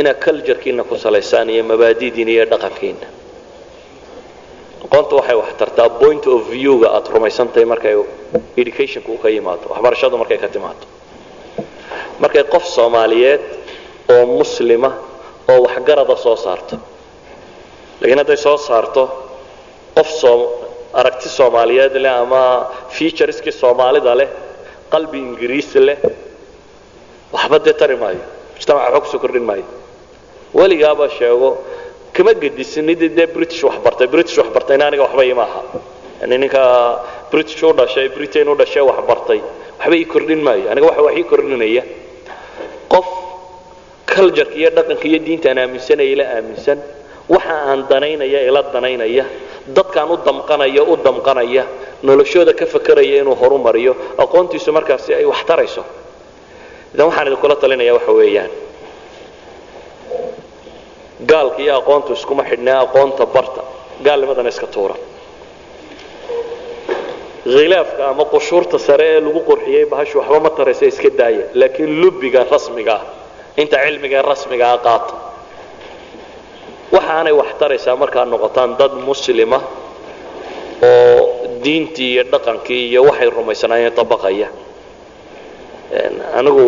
inaa culturekiina ku salaysaan iyo mabaadidiina iyo dhaqankiina aqoonta waxay wax tartaa point of view-ga aad rumaysantahay markay educationku ka yimaado waxbarashadu markay ka timaado markay qof soomaaliyeed oo muslima oo waxgarada soo saarto. Lakiin hadday soo saarto qof aragti soomaaliyeed leh ama featureskii soomaalida leh qalbi ingiriisi leh waxba dee tari maayo mujtamaca waxba ku soo kordhin maayo weligaaba sheego kama gedisinid dee british wax bartay british wax bartayna aniga waxba ima aha yani ninka british u dhashay britain u dhashay wax bartay waxba ii kordhin maayo. Aniga waxa wax ii kordhinaya. Qof cultureka iyo dhaqanka iyo diinta aan aaminsanaya ila aaminsan waxa aan danaynaya ila danaynaya dadkaan u damqanaya u damqanaya noloshooda ka fakeraya inuu horumariyo aqoontiisu markaasi ay wax tarayso idan waxaan idinkula talinaya waxa weeyaan gaalka iyo aqoontu iskuma xidhnaa aqoonta barta. Gaalnimadana iska tuura. Khilaafka ama qushuurta sare ee lagu qurxiyey bahashu waxba ma taraysa iska daaya laakiin lubiga rasmiga ah inta cilmiga ee rasmiga ah qaata waxaanay wax taraysaa markaad noqotaan dad muslima oo diintii iyo dhaqankii iyo waxay rumaysanaayeen dabaqaya anigu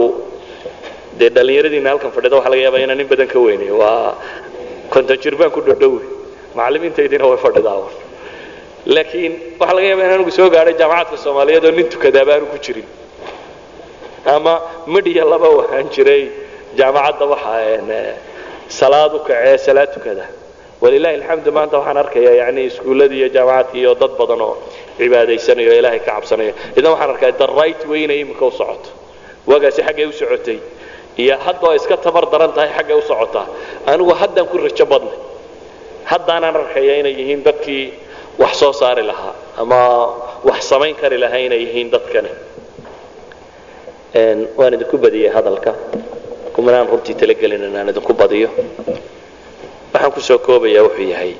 dee dhallinyaradiina halkan fadhida waxa laga yaaba inaan in badan ka weynay waa konton jir baan ku dhodhowe macallimiintaydiina way fadhidaa laakiin waxaa laga yaaba in anigu soo gaadhay jaamacadka soomaaliyeed oo nin tukadaa baanu ku jirin. Ama midhiya laba wahaan jiray jaamacadda waxaa salaad u kacee salaad tukada. Walilahi alxamdu maanta waxaan arkayaa yani iskuulladii iyo jaamacadkii iyo dad badan oo cibaadaysanayo o ilaahay ka cabsanaya idan waxaan arkaa way inay iminka u socoto. Waagaasi xaggay u socotay iyo hadda oo iska tabar daran tahay xaggay u socotaa anigu haddaan ku rajo badnay haddaanaan arkaya inay yihiin dadkii wax soo saari lahaa ama wax samayn kari lahaa inay yihiin dadkani. Waan idinku badiyey hadalka. Kumanaan runtii talagelin inaan idinku badiyo. Waxaan ku soo koobayaa wuxuu yahay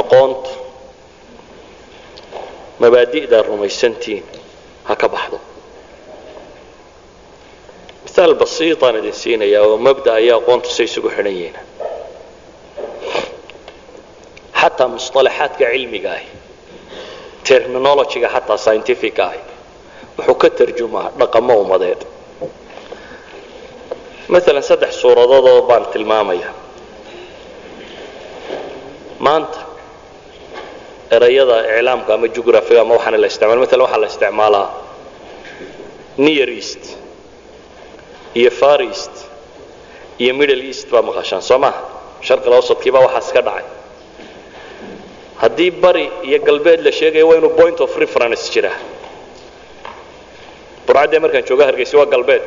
aqoontu mabaadi'daa rumaysantiin ha ka baxdo miaal basiitaan idin siinaya oo mabda iyo aqoontu say isugu xidhan yihiin. Xataa musطalaxaadka cilmiga ahi terminologyga xataa scientific ahi wuxuu ka tarjumaa dhaqamo ummadeed maalan saddex suuradoodoo baan tilmaamaya. Maanta erayada iclaamka ama jugraphiga ama waxaana la isticmaala maalan waxaa la isticmaalaa near east iyo far east iyo middle east baa maqashaan soo maha sharqil awsadkiibaa waxaas ka dhacay. Haddii bari iyo galbeed la sheegaya waa inuu point of reference jiraa burcaddee markaan jooga hargeysa waa galbeed.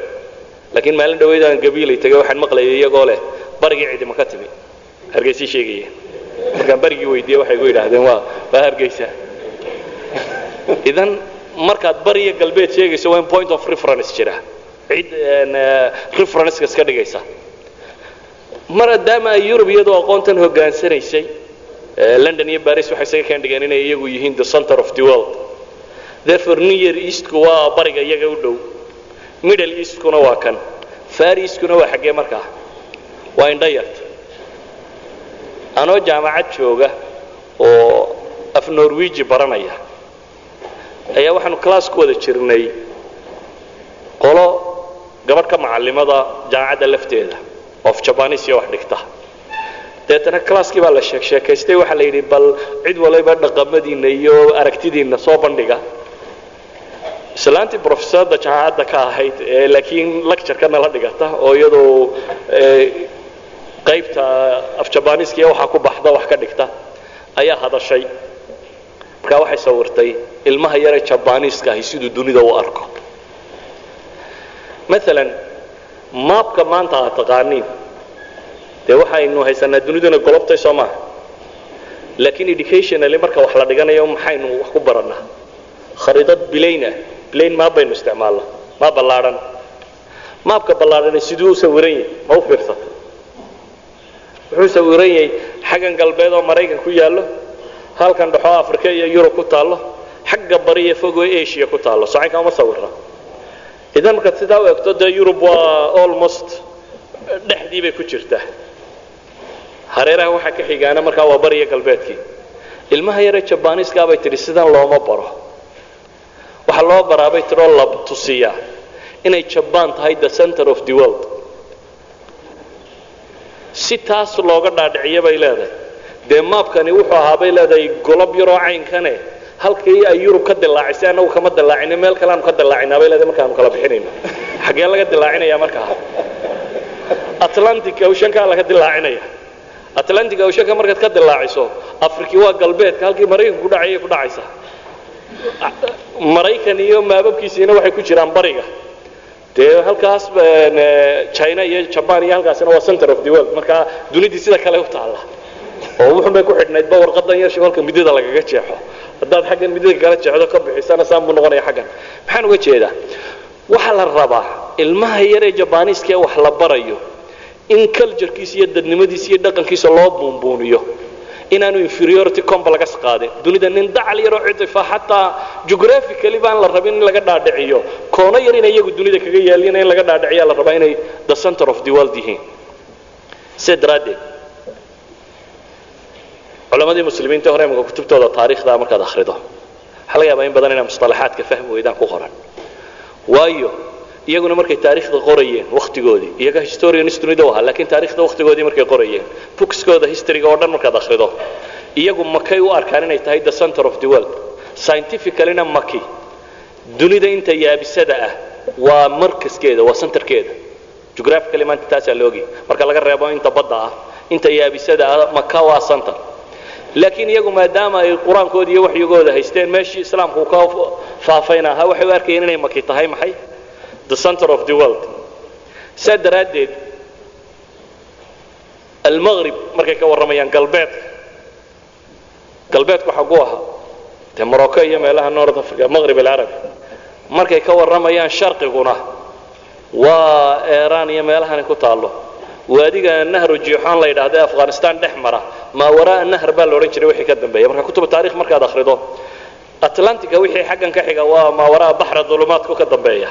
Laakiin maalin dhaweyd aan gabiilay tagay waxaan maqlayay iyagoo leh barigii cidima ka timi. Hargeysii sheegaya markaan barigii weydiiyey waxay gu yidhaahdeen waa waa hargeysa. Idan markaad bari iyo galbeed sheegayso waa in point of reference jira cid referenceka iska dhigaysa. Maadaama ay yurub iyadoo aqoontan hogaansanaysay london iyo baris waxay isaga keen dhigeen inay iyagu yihiin the center of the world. Therefore near eastku waa bariga iyaga u dhow. Middle eastkuna waa kan. Far eastkuna waa xaggee markaa. Waa indho yarta anoo jaamacad jooga oo af norwegi baranaya ayaa waxaanu class ku wada jirnay qolo gabadh ka macallimada jaamacadda lafteeda of jabanisiya wax dhigta. Deetana classkii baa la sheek sheekaystay waxaa la yidhi bal cid waliba dhaqamadiinna iyo aragtidiinna soo bandhiga. Islaantii professorda jaamacadda ka ahayd laakiin lectureka nala dhigata oo iyadoo qaybta afjabaniska iyo waxaa ku baxda wax ka dhigta ayaa hadashay. Markaa waxay sawirtay ilmaha yare jabaniiska ahi siduu dunida u arko maalan maabka maanta aad taqaaniin. Dee waxaynu haysanaa duniduna golobtay soo maaha laakiin educationally marka wax la dhiganayo maxaynu wax ku barannaa. Khariidad bilaynah bilayn maab baynu isticmaalnaa maab ballaadhan maabka ballaadhani siduu u sawiran yahay ma u fiirsatay. Wuxuu sawiran yahay xaggan galbeed oo maraykan ku yaallo halkan dhexoo africa iyo yurub ku taallo xagga bariya fogo asia ku taallo. Socanka uma sawira idan markaad sidaa u egto dee yurub waa almost dhexdii bay ku jirtaa. Hareeraha waxaa ka xigaana markaa waa bariya galbeedkii. Ilmaha yaree jabaniiskaa bay tidhi sidan looma baro. Waxaa loo baraabay tiroo la tusiyaa. Inay jabaan tahay the center of the world. Si taas looga dhaadhiciyo bay leedahay. Dee maabkani wuxuu ahaa bay leedahay golob yaroo caynkane halkii ay yurub ka dilaacisay annagu kama dilaacina meel kale aanu ka dilaacinaa bay leedahay markaanu kala bixinayno xaggee laga dilaacinaya markaa atlantic oceankaa laga dilaacinaya atlantic oceanka markaad ka dilaaciso afriki waa galbeedka halkii maraykanku ku dhacayay ku dhacaysa. Maraykan iyo maababkiisiina waxay ku jiraan bariga. Dee halkaas china iyo jaban iyo halkaasina waa center of the world markaa dunidii sida kale u taalla. Oo wuxun bay ku xidhnaydba warqadan yar halka midida lagaga jeexo haddaad xaggan midida kala jeexdo ka bixisana saan buu noqonaya xaggan. Maxaan uga jeedaa? Waxaa la rabaa ilmaha yar ee jabaniiska ee wax la barayo in culturekiisa iyo dadnimadiisa iyo dhaqankiisa loo buunbuuniyo inaanu inferiority complex qaadin. Dunida nin dacal yaroo cidifa xataa geographically baan la rabin in laga dhaadhiciyo. Koono yar inay iyagu dunida kaga yaalina in laga dhaadhiciya la rabaa inay the center of the world yihiin. Sidaa daraaddeed culamadii muslimiinta hore imika kutubtooda taariikhda markaad akhrido. Waxaa laga yaabaa in badan inaa musطalaxaadka fahmi weydaan ku qoran. Waayo iyaguna markay taariikhda qorayeen wakhtigoodii iyaga historians dunida u ahaa laakiin taarikhda wakhtigoodii markay qorayeen bookskooda historyga oo dhan markaad akhrido. Iyagu makay u arkaan inay tahay the center of the world. Scientificallyna maki dunida inta yaabisada ah waa markaskeeda waa centerkeeda. Geographically maanta taasaa loogi marka laga reebo inta badda ah inta yaabisada ah maka waa center laakiin iyagu maadaama ay qur'aankooda iyo waxyigooda haysteen meeshii islaamku ka faafayna ahaa waxay u arkayeen inay maki tahay maxay? The center of the world. Saa daraaddeed almaqrib markay ka warramayaan galbeedka galbeedku xagu ahaa. Dee morocco iyo meelaha north africa maqrib alcarabi markay ka warramayaan sharqiguna waa eeraan iyo meelahani ku taallo waadiga nahru jiixoon la yidhaahda afghanistan dhex mara maa waraa nahr baa la odhan jiray wixii ka dambeeya. Marka kutuba taarikh markaad akhrido atlantica wixii xaggan ka xiga waa maa waraa baxra dulumaadku ka dambeeya.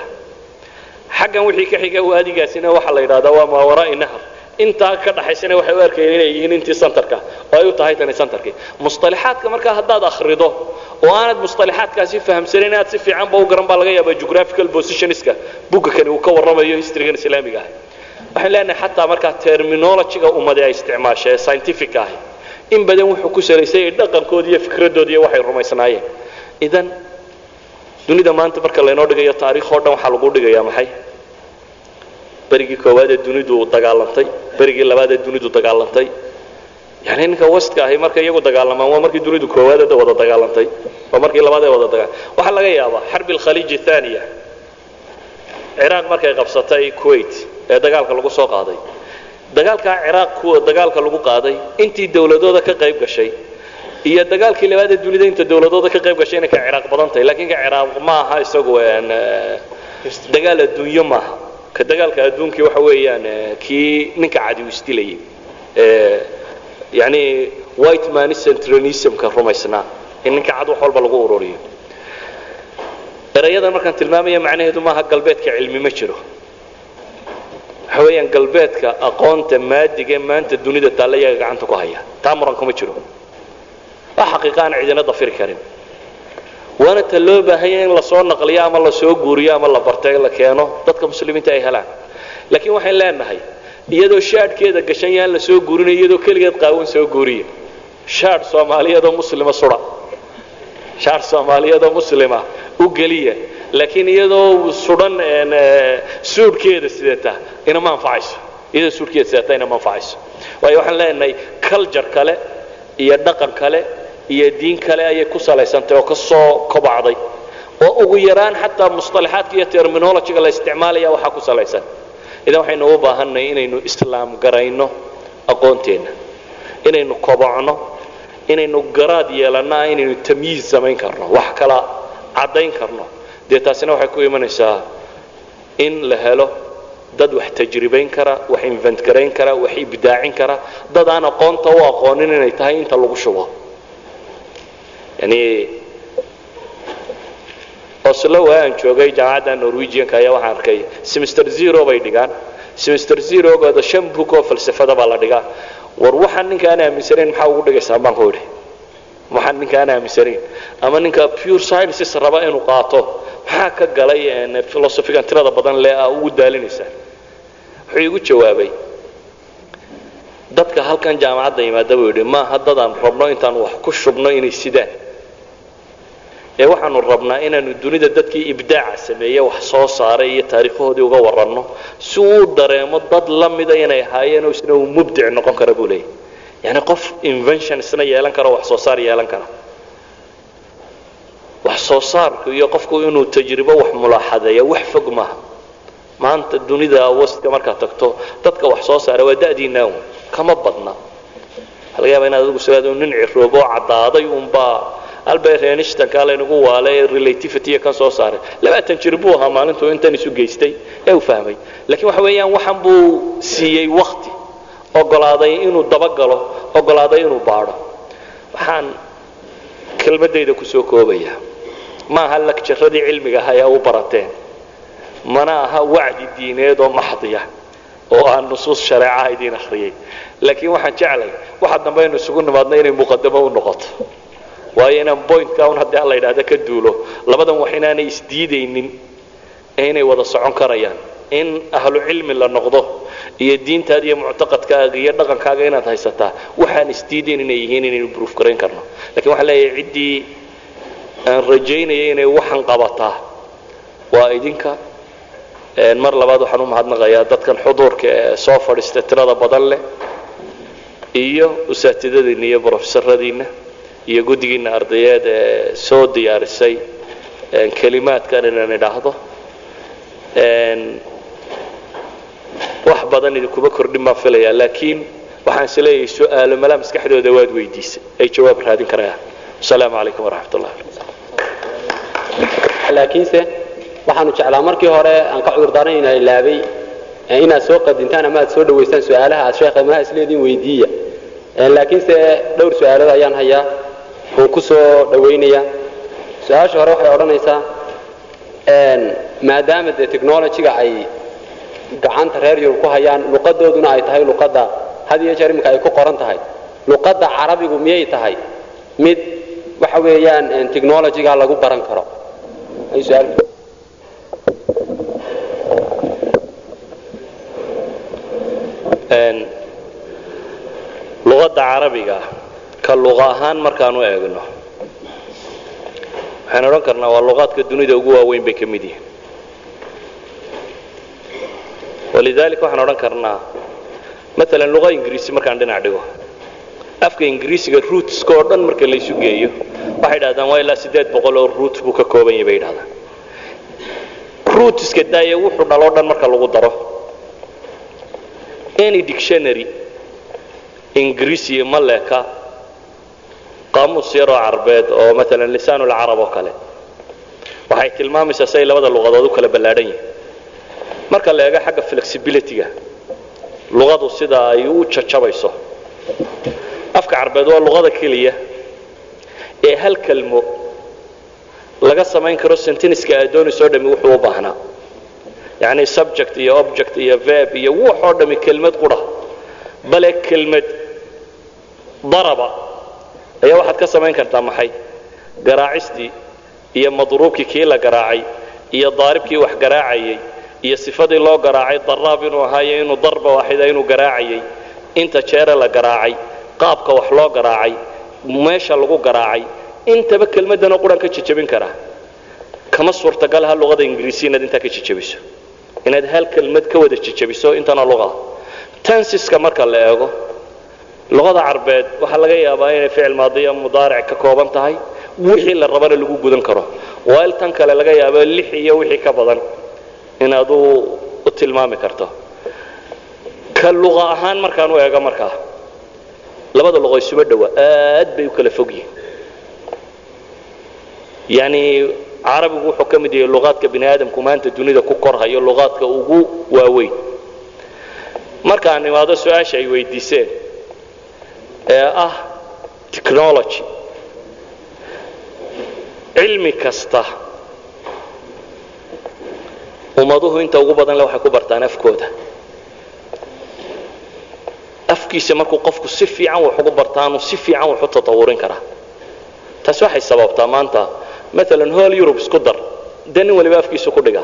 Xaggan wixii ka xiga waadigaasina waxaa la yidhahdaa waa maa waraa nahr intaa ka dhaxaysana waxay u arkayeen inay yihiin intii centerka oo ay u tahay tani centerkii musطalaxaadka markaa haddaad akhrido oo aanad musطalaxaadkaasi fahamsanin inaad si fiicanba u garan baa laga yaabaa geographical positionska bugga kani uu ka warramayo historygan islaamiga. ah waxaan leenahay xataa markaa terminologyga ummadi ay isticmaasha ee scientific ahi. In badan wuxuu ku salaysay dhaqankoodi iyo fikradoodi iyo waxay rumaysnaayeen. Idan dunida maanta marka laynoo dhigayo taariikh oo dhan waxaa lagu dhigayaa maxay? Berigii koowaad ee dunidu dagaalantay berigii labaad ee dunidu dagaalantay. Yani ninka westka ahi markay iyagu dagaalamaan waa markii dunidu koowaad ee wada dagaalantay waa markii labaad ee wada dagaal. Waxaa laga yaabaa xarbi alkhaliij athaniya ciraaq markay qabsatay kuwait ee dagaalka lagu soo qaaday. Dagaalkaa ciraaq kuwa dagaalka lagu qaaday intii dawladooda ka qayb gashay iyo dagaalkii labaad ee dunida inta dawladooda ka qayb gashay inay ka ciraaq badan tahay laakiin ka ciraaq ma aha isagu dagaal adduunyo maaha ka dagaalka adduunkii waxa weeyaan kii ninka cadi u isdilayay yani white man centralismka rumaysnaa. In ninka cad wax walba lagu ururiyo erayadan markaan tilmaamaya macnaheedu maaha galbeedka cilmi ma jiro. Waxa weeyaan galbeedka aqoonta maadiga maanta dunida taalla iyaga gacanta ku haya taa muran kuma jiro. Waa xaqiiqa aan cidina dafiri karin. Waana ta loo baahanya in la soo naqliyo ama la soo guuriyo ama la bartay la keeno dadka muslimiinta ay helaan. Laakiin waxayn leenahay iyadoo shaadhkeeda gashan yaan la soo guurinayo iyadoo keligeed qaawan soo guuriya shaadh soomaaliyeedoo muslima sudha shaadh soomaaliyeedoo muslima u geliya laakiin iyadoo sudhan suudhkeeda sidata inama anfacayso iyadoo suudhkeeda sidata inama anfacayso waayo waxaan leenahay culture kale iyo dhaqan kale iyo diin kale ayay ku salaysantay oo ka soo kobacday. Oo ugu yaraan xataa musطalaxaadka iyo terminologyga la isticmaalaya waxaa ku salaysan. Idan waxaynu u baahannahay inaynu islaam garayno aqoonteenna inaynu kobocno inaynu garaad yeelannaa inaynu tamyiiz samayn karno. Wax kala caddayn karno. Dee taasina waxay ku imanaysaa in la helo dad wax tajribayn kara wax invent garayn kara wax ibdaacin kara. Dad aan aqoonta u aqoonin inay tahay inta lagu shubo. Yani oslo waa aan joogay jaamacadda norwegianka ayaa waxaan arkay. Semester zero bay dhigaan. Semester zerogooda shan book oo falsafada baa la dhigaa. War waxaan ninka aan aaminsanayn maxaa ugu dhigaysaa? Baan ku idhi waxaan ninka aan aaminsanayn. Ama ninka pure sciences raba inuu qaato. Maxaa ka galay philosophigan tirada badan le a ugu daalinaysaa? Wuxuu igu jawaabay dadka halkan jaamacadda yimaada buu yidhi maaha dadaan rabno intaan wax ku shubno inay sidaan. Ee waxaanu rabnaa inaanu dunida dadkii ibdaaca sameeye wax soo saaray iyo taariikhahoodii uga waranno. Si uu dareemo dad la mida inay ahaayeen oo isna uu mubdic noqon kara buu leeyahy yani qof invention isna yeelan kara wax soo saar yeelan kara wax soo saarku iyo qofku inuu tajribo wax mulaaxadeeya wax fog maaha. Maanta dunida wastka markaad tagto dadka wax soo saara waa da'diinaa un kama badna. Yaaba inaad adigu sidaad nin ciroobo oo caddaaday unbaa albert einsteinka laynagu waalay relativity kan soo saaray. Labaatan jir buu ahaa maalintuu intan isu geystay. Ee uu fahmay. Laakiin waxa weeyaan waxan buu siiyey wakti ogolaaday inuu dabagalo ogolaaday inuu baadho. Waxaan kelmadayda ku soo koobaya ma aha lagjaradii cilmiga ahaa ee u barateen. Mana aha wacdi diineed oo maxdiya oo aan nusuus shareecaha idiin akhriyay laakiin waxaan jeclay waxa dambe aynu isugu nimaadno inay muqadamo u noqoto. Waayo inaan bointka un haddii alla yidhaahda ka duulo labadan wax inaanay isdiidaynin ee inay wada socon karayaan in ahlu cilmi la noqdo iyo diintaada iyo muctaqadkaaga iyo dhaqankaaga inaad haysataa waxaan isdiidayn inay yihiin inaynu bruuf garayn karno. Lakiin waxaan leeyahay ciddii aan rajaynaya inay waxan qabataa waa idinka mar labaad waxaan u mahadnaqayaa dadkan xuduurka ee soo fadhiista tirada badan leh iyo usaatidadiinna iyo brofesoradiinna iyo guddigiinna ardayeed ee soo diyaarisay kelimaadkan inaan idhaahdo wax badan idinkuma kordhin baan filayaa laakiin waxaan is leeyahay su'aalo malaa maskaxdooda waad weydiisay. Ay jawaab raadin karayaan asalaamu calaykum waraxmat ullah laakiinse waxaanu jeclaa markii hore aan ka cudurdaaran ina ilaabay inaad soo qadintaan ama aad soo dhawaystaan su'aalaha aad sheekha malaha isleediin weydiiya. Laakiinse dhowr su'aalood ayaan hayaa oon ku soo dhawaynaya su'aasha hore waxay odhanaysaa maadaama dee technologyga ay gacanta reer yurub ku hayaan luqadooduna ay tahay luqadda. Had iyo jeer iminka ay ku qoran tahay. Luqadda carabigu miyay tahay? Mid waxa weeyaan technologyga lagu baran karo. Luqadda carabiga ka luqa ahaan markaan u eegno waxaan odhan karnaa waa luqaadka dunida ugu waaweyn bay ka mid yihiin walidaalika waxaan odhan karnaa maalan luqa ingiriisi markaan dhinac dhigo. afka ingiriisiga ruutska oo dhan marka laysu geeyo waxay dhahdaan waa ilaa siddeed boqol oo ruut buu ka kooban yahay bay dhahdaan ruutiska daaye wuxuu dhaloo dhan marka lagu daro. Any dictionary ingiriisiya ma leeka qaamuus yaroo carbeed oo maalan lisaanulcarab oo kale. Waxay tilmaamaysaa si ay labada luqadood u kala ballaadhan yihiin marka la eego xagga flexibilityga luqadu sida ay u jajabayso afka carbeed waa luqada keliya ee hal kelmo laga samayn karo sentiniska aad doonaysoo dhami wuxuu u baahnaa yacni subject iyo object iyo verb iyo wuxoo dhami kelmad qudha bale kelmad daraba ayaa waxaad ka samayn kartaa maxay? Garaacistii iyo madruubkii kii la garaacay iyo daaribkii wax garaacayay iyo sifadii loo garaacay daraab inuu ahaayo inuu darba waaxida inuu garaacayay inta jeere la garaacay qaabka wax loo garaacay meesha lagu garaacay intaba kelmaddanoo quran ka karaa. Kama suurtagalaha luqada ingiriisi inaad intaa ka jejabiso inaad hal kelmad ka wada jejabiso intana luqada tansiska marka la eego luqada carbeed waxaa laga yaabaa inay ficil maadiya mudaaric ka kooban tahay wixii la rabana lagu gudan karo. Waail tan kale laga yaabo lix iyo wixii ka badan inaad u tilmaami karto. Ka luqa ahaan markaan u eego markaa labada luqo isuma dhowa aad bay u kala fog yihiin yani carabigu wuxuu ka mid yahay luqaadka bini aadamku maanta dunida ku korhayo luqaadka ugu waaweyn. Markaan imaado su'aasha ay weydiiseen ee ah technology. Cilmi kasta ummaduhu inta ugu badan le waxay ku bartaan afkooda. Afkiisa markuu qofku si fiican wax ugu bartaanu si fiican wax u tatawurin karaa. Taasi waxay sababtaa maanta maalan hool yurub isku dar dee nin waliba afkiisa ku dhiga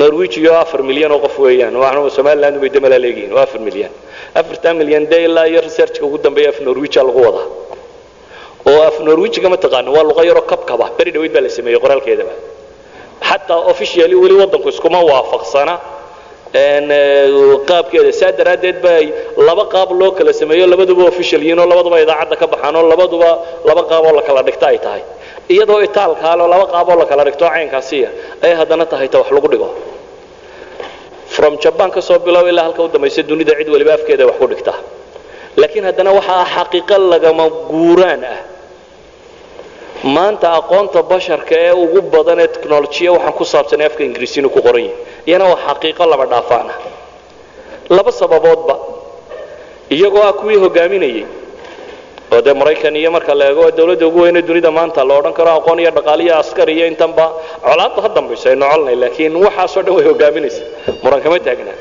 norwegiyo afar milyan oo qof weeyaan waxna somaliland bay damala leegihiin waa afar milyan. Afartan milyan dee ilaa iyo researchka ugu dambeeya af norwegia lagu wadaa oo af norwegiga ma taqaano waa luqa yaroo kabkaba beri dhaweyd baa la sameeyey qoraalkeedaba xataa officially weli waddanku iskuma waafaqsana. Qaabkeeda saa daraaddeed ba laba qaab loo kala sameeyo labaduba official yihiin oo labaduba idaacadda ka baxaan oo labaduba laba qaab oo la kala dhigta ay tahay. Iyadoo itaalkaalo laba qaab oo la kala dhigto caynkaasiya ayay haddana tahay ta wax lagu dhigo. From jaban ka soo bilow ilaa halka u dambaysa dunida cid waliba afkeeda wax ku dhigta. Laakiin haddana waxa ah xaqiiqo lagama guuraan ah maanta aqoonta basharka ee ugu badan ee technolojiya waxaan ku saabsanay afka ingiriisi inuu ku qoran yahay. Iyana waa xaqiiqo laba dhaafaan ah. Laba sababoodba. Iyagoo ah kuwii hogaaminayay oo dee maraykan iyo marka la eego dawladda ugu weyne dunida maanta la odhan karo aqoon iyo dhaqaal iyo askar iyo intanba colaadda ha dambayso aynu colnay laakiin waxaasoo dhan way hogaaminaysa muran kama taagnaa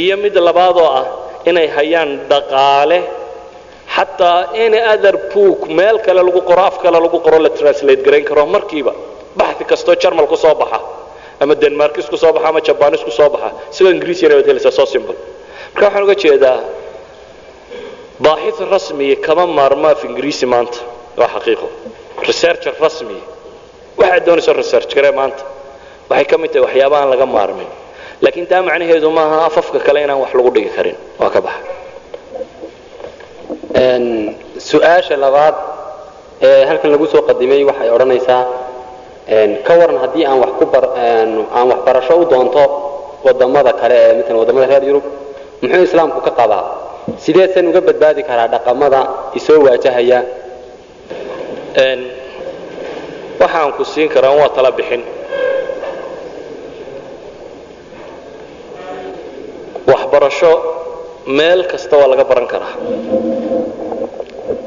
iyo mid labaadoo ah inay hayaan dhaqaale xataa any other book meel kale lagu qoro af kale lagu qoro la translate garayn karo. Markiiba baxi kastoo jarmal ku soo baxa ama denmarkis ku soo baxa ama jabanis ku soo baxa. Isagoo ingiriis yana waad helaysaa so simple. Marka waxaan uga jeedaa baaxith rasmiya kama maarmo af ingiriisi maanta. Waa xaqiiqo. Researcher rasmiya waxaad doonayso research garee maanta. Waxay ka mid tahay waxyaaba aan laga maarmin. Laakiin taa macnaheedu maaha afafka kale inaan wax lagu dhigi karin. Waa ka baxa su'aasha labaad ee halkan lagu soo qadimay waxay odhanaysaa ka waran haddii aan aan waxbarasho u doonto waddamada kale ee matalan waddamada reer yurub muxuu islaamku ka qabaa sideesan uga badbaadi karaa dhaqamada isoo waajahaya? Waxaan ku siin karaa waa tala bixin. Waxbarasho meel kasta waa laga baran karaa.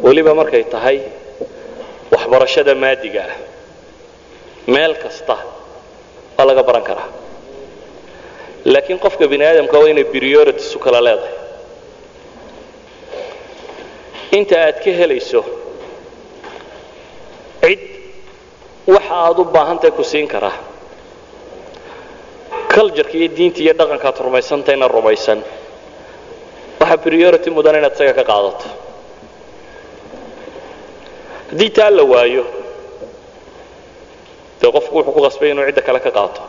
Weliba markay tahay waxbarashada maadiga ah meel kasta waa laga baran karaa. Laakiin qofka bini aadamka waa inay priorities u kala leedahay. Inta aad ka helayso cid waxa aad u baahantahay ku siin karaa. Cultureka iyo diinta iyo dhaqankaad rumaysantahayna rumaysan waxaa priority mudan inaad isaga ka qaadato. Haddii taa la waayo dee qofku wuxuu ku qasbay inuu cidda kale ka qaato.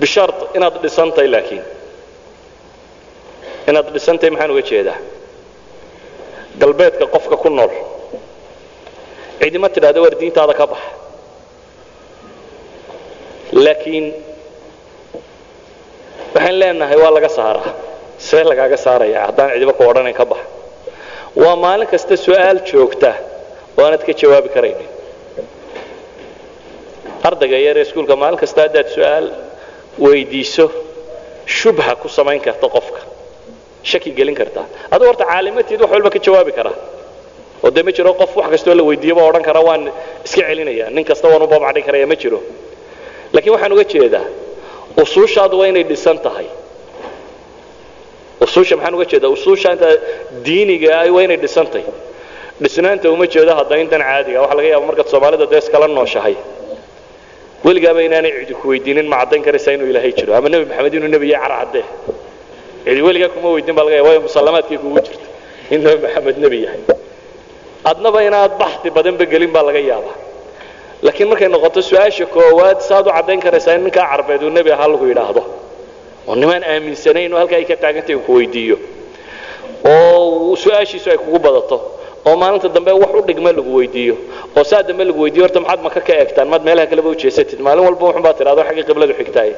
Bishart inaad dhisantahay laakiin. Inaad dhisantahay maxaan uga jeedaa? Galbeedka qofka ku nool. Cidima tidhahda war diintaada ka bax laakiin waxaan leenahay waa laga saaraa see lagaaga saaraya haddaan cidiba ku odhanayn ka bax. Waa maalin kasta su'aal joogta oo aanad ka jawaabi karaynin ardayga yaree iskuulka maalin kasta haddaad su'aal weydiiso shubha ku samayn karta qofka. Shaki gelin kartaa aduu horta caalimatiid wax walba ka jawaabi karaa. Oo dee ma jiro qof wax kastoo la weydiiyaba odhan kara waan iska celinaya. Nin kasta waan u babacdhin karaya ma jiro. Laakiin waxaan uga jeedaa usuushaadu waa inay dhisan tahay usuusha maxaan uga jeedaa usuusha inta diiniga ah waa inay dhisan tahay dhisnaanta uma jeedo hadda intan caadiga waxa laga yaaba markaad soomaalida dee iskala nooshahay. Weligaaba inaanay cidi ku weydiinin ma caddayn karaysaa inuu ilaahay jiro. Ama nebi maxamed inuu nebi yahay carcaddee cidi weligaa kuma weydiin baa laga yaaba waayo musallamaadkay kugu jirta in nebi maxamed nebi yahay. Adnaba inaad baxdi badanba gelin baa laga yaabaa. Laakiin markay noqoto su'aasha koowaad saad u caddayn karaysaa in ninkaa carbeed uu nebi ahaa lagu yidhaahdo oo nimaan aaminsanayn oo halkaa ay ka taagantay uu ku weydiiyo. Oo su'aashiisu ay kugu badato oo maalinta dambe wax u dhigma lagu weydiiyo. Oo saa dambe lagu weydiiyo horta maxaad maka ka eegtaan maad meelaha kaleba u jeesatid. Maalin walba wuxun baad tidhahdo xaggii qibladu xigtaay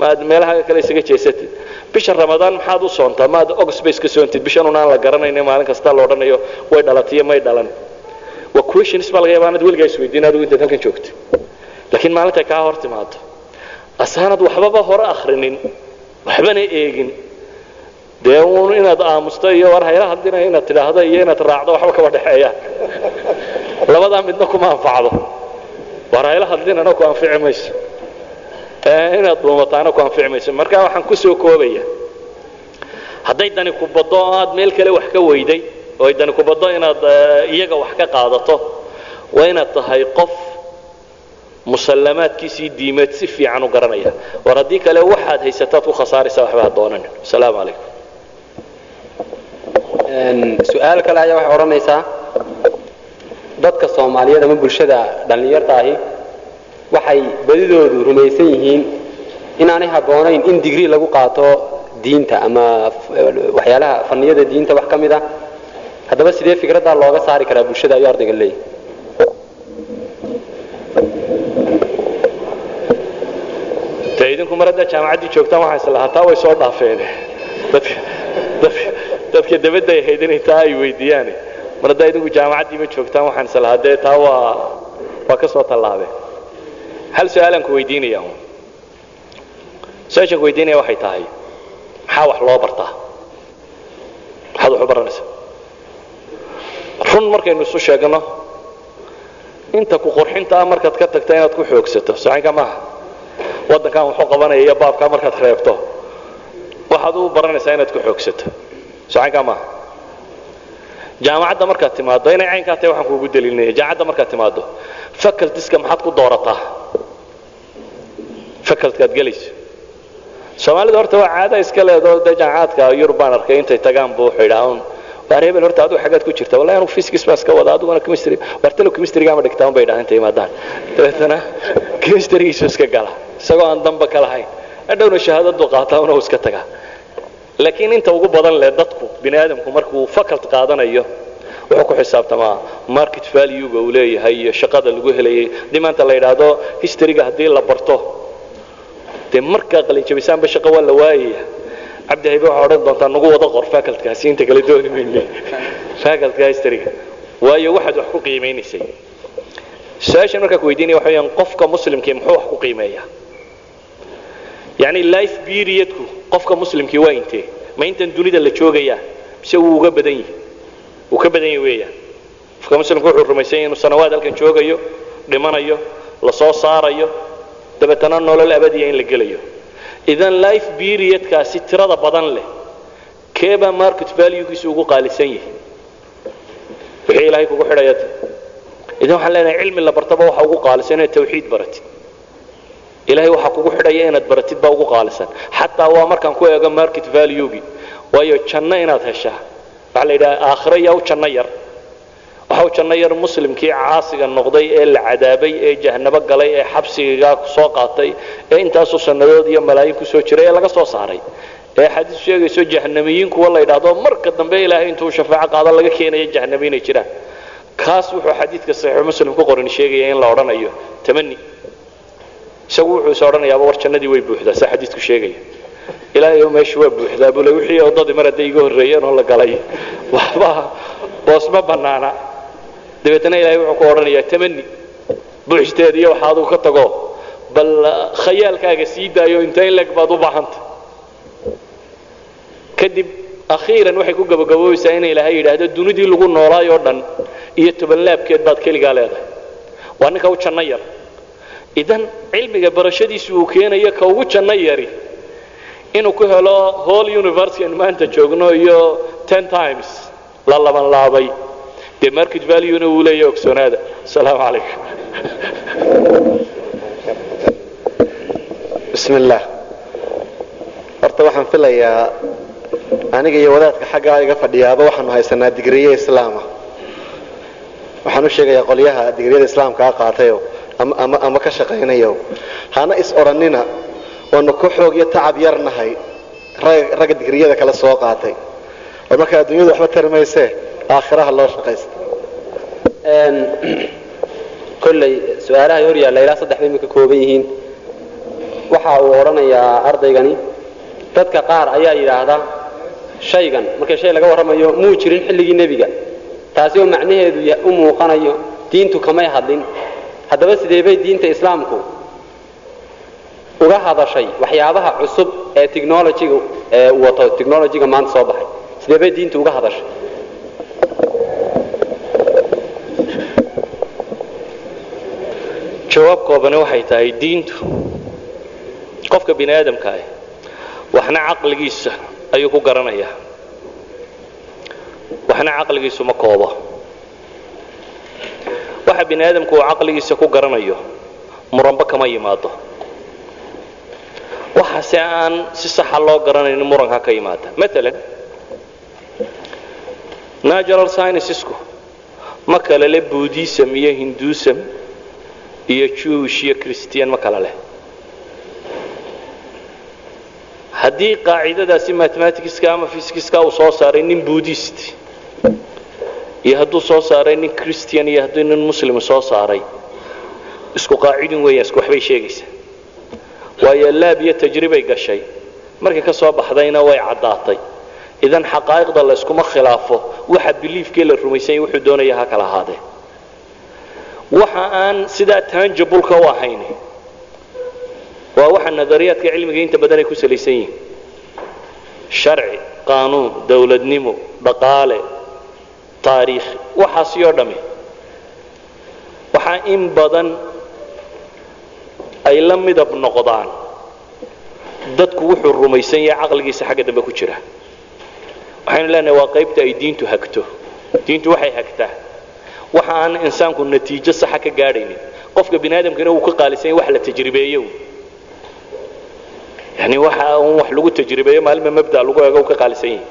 maad meelaha kale isaga jeesatid. Bisha ramadaan maxaad u soontaa maad ogspace ka soontid. Bishan unaan la garanayno maalin kasta la odhanayo way dhalatiyo may dhalan. Waa questions baa laga yaaba anad weligaa isweydiin adigu intaad halkan joogto laakiin maalintay kaa hor timaado asaanad waxbaba hore akhrinin waxbana eegin. Dee uun inaad aamusto iyo war hayla hadina inaad tidhaahdo iyo inaad raacdo waxba kaba dhexeeyaan labadaa midna kuma anfacdo. War hayla hadlinana ku anfici mayso. Inaad dhuumataana ku anfici mayso. Marka waxaan ku soo koobaya hadday dani ku baddo oo aad meel kale wax ka weyday oo ay dani ku baddo inaad iyaga wax ka qaadato waa inaad tahay qof musallamaadkiisii diimeed si fiican u garanaya. War haddii kale waxaad haysataad ku khasaaraysaa waxba ha doonanin. Asalaamu calaykum su'aal kale ayaa waxay odhanaysaa dadka soomaaliyeed ama bulshada dhallinyarta ahi waxay badidoodu rumaysan yihiin inaanay habboonayn in digrii lagu qaato diinta ama waxyaalaha faniyada diinta wax ka mid ah. Haddaba sidee fikraddaa looga saari karaa bulshada ayuu ardayga leeyahy de idinku mar haddaa jaamacaddii joogtaan waxaa islahaa taa way soo dhaafeen. Dadka dabadda ay ahayd inay taa ay weydiiyaane mar haddaa idinku jaamacaddiiba joogtaan waxaan islahaa dee taa waa waa ka soo tallaabeen. Hal su'aalaan ku weydiinaya su'aashaan ku weydiinaya waxay tahay maxaa wax loo bartaa? Maxaad wax u baranaysaa. Run markaynu isu sheegno inta ku qurxinta ah markaad ka tagta inaad ku xoogsato socanka maaha waddankan wuxuu qabanaya iyo baabkaa markaad reebto waxaad u baranaysaa inaad ku xoogsato socanka maaha jaamacadda markaad timaaddo inay caynkaa tahay waxaan kuugu daliilinaya jaamacadda markaad timaaddo facultiska maxaad ku doorataa? Facultkaad gelayso soomaalida horta waa caada iska leedoo dee jaamacaadka yurubaan arkay intay tagaan buu wuxuu yidhaa un waar hebel horta adigu xaggaad ku jirta. Wallahi anu physics baan iska wada. Adiguna chemistry. Wartalo chemistryga ama dhigtaa un bay dhahan intay yimaadaan dabeetana chemistrygiisu iska gala. Isagoo aan damba ka lahayn. Hadhowna shahaadadu qaataa una iska tagaa laakiin inta ugu badan leh dadku bini aadamku markuu faculty qaadanayo wuxuu ku xisaabtamaa market valuega uu leeyahay iyo shaqada lagu helayay haddii maanta la yidhaahdo historyga haddii la barto dee markaa qalinjabisaanba shaqo waa la waayaya cabdi haybe waxaa odhan doontaa nagu wada qor facultkaasi inta kale dooni mayne facultka historyga waayo waxaad wax ku qiimaynaysay. Su'aashan markaa ku weydiinaya waxa weyaan qofka muslimkii muxuu wax ku qiimeeyaa? Yacni life periodku qofka muslimkii waa intee ma intan dunida la joogayaa mise wuu uga badan yahi wuu ka badan yahi weeyaan qofka muslimku wuxuu rumaysan yahay inuu sanawaad halkan joogayo dhimanayo la soo saarayo dabeetana nolol abadiya in la gelayo idan life periodkaasi tirada badan leh keebaa market valuegiisu ugu qaalisan yahay. Wixii ilaahay kugu xidhaya idan waxaan leenahay cilmi la bartaba waxa ugu qaalisan inaad tawxiid baratid ilaahay waxaa kugu xidhaya inaad baratid baa ugu qaalisan. Xataa waa markaan ku eego market valuegi. Waayo janno inaad heshaa. Waxaa la yidhaha aakhiro yaa u janno yar waxa u janno yar muslimkii caasiga noqday ee la cadaabay ee jahnabo galay ee xabsigaa soo qaatay ee intaasoo sannadood iyo malaayin ku jiray ee laga soo saaray ee xadiis sheegayso jahnamiyiin kuwa la yidhaahdo marka dambe ilaahay intuu shafaaco qaado laga keenayo jahnami inay jiraan. Kaas wuxuu xadiidka saxiixu muslim ku qoran sheegaya in la odhanayo tamani isagu wuxuu is odhanayaaba war jannadii way buuxdaa saa xadiidku sheegaya. Ilaahay meeshu waa buuxdaa bule wixii oddadii mar hadday iga horreeyeen oo la galay. Waxba boos ma dabeetana ilaahay wuxuu ku odhanayaa tamani buuxteed iyo waxa adigu ka tago bal khayaalkaaga sii daayo inta in leg baad u baahanta. Kadib akhiiran waxay ku gabagaboobaysaa in ilaahay yidhaahdo dunidii lagu noolaayoo dhan iyo tobanlaabkeed baad keligaa leedahay. Waa ninka u janno yar. Idan cilmiga barashadiisu uu keenayo ka ugu janno yari inuu ku helo whole university aan maanta joogno iyo ten times la laban laabay dee market valuena wuu leeyahay ogsoonaada asalaamu calaykum. Bismi illaah horta waxaan filayaa aniga iyo wadaadka xaggaa iga fadhiyaaba waxaanu haysanaa digriye islaama waxaan u sheegayaa qolyaha digriyada islaamkaa qaatayo ama ka shaqaynayo. Hana is odhannina waanu ku xoog iyo tacab yar nahay ragga digriyada kale soo qaatay. War marka adduunyadu waxba tari maysee aakhiraha loo shaqaysta kolley su'aalahay hor yaalla ilaa saddex bay imika kooban yihiin. Waxa uu odhanayaa ardaygani dadka qaar ayaa yidhaahda shaygan markay shay laga warramayo muu jirin xilligii nebiga. Taasi oo macnaheedu u muuqanayo diintu kamay hadlin haddaba sidee bay diinta islaamku uga hadashay waxyaabaha cusub ee technologyga ee wato technologyga maanta soo baxay? Sidee bay diintu uga hadashay jawaab koobani waxay tahay diintu. Qofka bini aadamka ah waxna caqligiisa ayuu ku garanayaa waxna caqligiisu ma koobo. Waxa bini aadamku uu caqligiisa ku garanayo muranba kama yimaado. Waxaase aan si saxa loo garanaynin muranka ka yimaada. Maalan natural sciencesku ma kale leh buddhism iyo hinduism iyo jewish iyo christian ma kale leh. Haddii qaacidadaasi mathematicska ama physicska uu soo saaray nin buddhist iyo hadduu soo saaray nin christian iyo hadduu nin muslim soo saaray isku qaacidin weeyaan isku waxbay sheegaysaa. Waayo laab iyo tajribay gashay. Markay ka soo baxdayna way caddaatay. Idan xaqaa'iqda la yskuma khilaafo waxa biliifkii la rumaysanya wuxuu doonaya ha kala ahaadee waxa aan sidaa tanjabulka u ahayn waa waxa nadariyaadka cilmiga inta badan ay ku salaysan yihiin. Sharci qaanuun dowladnimo dhaqaale taariikh waxaasi oo dhammi waxaa in badan ay la midab noqdaan. Dadku wuxuu rumaysan yahay caqligiisa xagga dambe ku jira. Waxaynu leenahay waa qaybta ay diintu hagto. Diintu waxay hagtaa waxa aan insaanku natiijo saxa ka gaadhaynin. Qofka bini aadamkana uu ka qaalisan yahay wax la tajribeeyo. Yani waxa un wax lagu tajribeeyo maalinba mabda lagu eego uu ka qaalisan yahay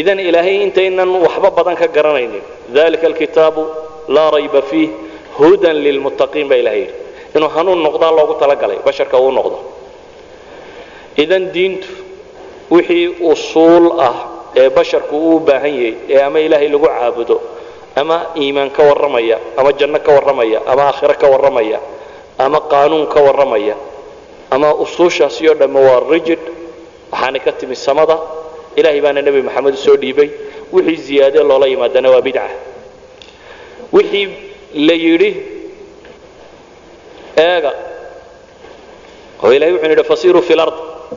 idan ilaahay intaynan waxba badan ka garanaynin. Dalika alkitaabu laa rayba fiih hudan lilmuttaqiin baa ilahay yidhi. Inuu hanuun noqdaa loogu talagalay basharka uu noqdo. Idan diintu wixii usuul ah ee basharku uu u baahan yahay ee ama ilaahay lagu caabudo ama iimaan ka warramaya ama janno ka warramaya ama aakhiro ka warramaya ama qaanuun ka warramaya ama usuushaasi oo dhamme waa rigid waxaana ka timi samada. Ilaahay baana nebi maxamed u soo dhiibay wixii ziyaade loola yimaadana waa bidca. Wixii la yidhi eega oo ilahay wuxuu yidhi fasiiruu fi lard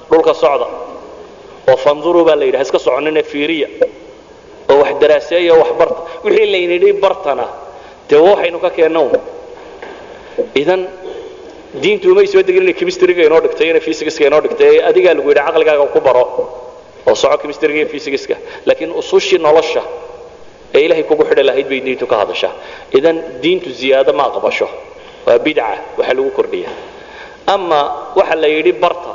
dhulka socda. Oo fanduruu baa la yidhi ha iska soconina fiiriya oo wax daraaseeya wax barta wixii laynidhi bartana dee waxaynu ka keenno. Idan diintu umay soo degin inay chemistryga inoo dhigtay inay physicska inoo dhigtay adigaa lagu yidhi caqligaaga ku baro oo soco chemistryga iyo physicska laakiin usushii nolosha ee ilaahay kugu xidhi lahayd bay diintu ka hadashaa. Idan diintu ziyaado ma aqbasho waa bidca waxa lagu kordhiya ama waxa la yidhi barta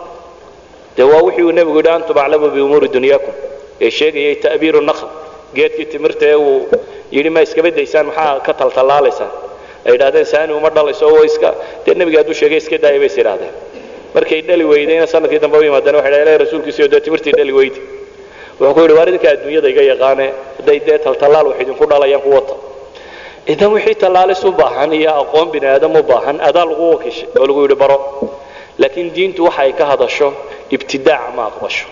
dee waa wixii uu nebigu yidhi antum aclamu biumuuri dunyaakum ee sheegayay ta'biiru nakhl geedkii timirta ee uu yidhi ma iskaba daysaan maxaa ka taltallaalaysaan ay yidhahdeen saani uma dhalayso oo iska dee nebiga hadduu sheegay iska daaya bay is yidhahdeen markay dhali weydayna sannadkii dambe u yimaadeen waxay dhahdeen rasuulkiisiyo dee timirtii dhali weydi. Wuxuu ku yidhi waar idinka adduunyada iga yaqaane hadday dee taltallaal wax idinku dhalayaan ku wata. Idan wixii tallaalis u baahan iyo aqoon bini aadam u baahan adaa lagu wakiishay oo lagu yidhi baro. Laakiin diintu waxa ay ka hadasho ibtidaaca ma aqbasho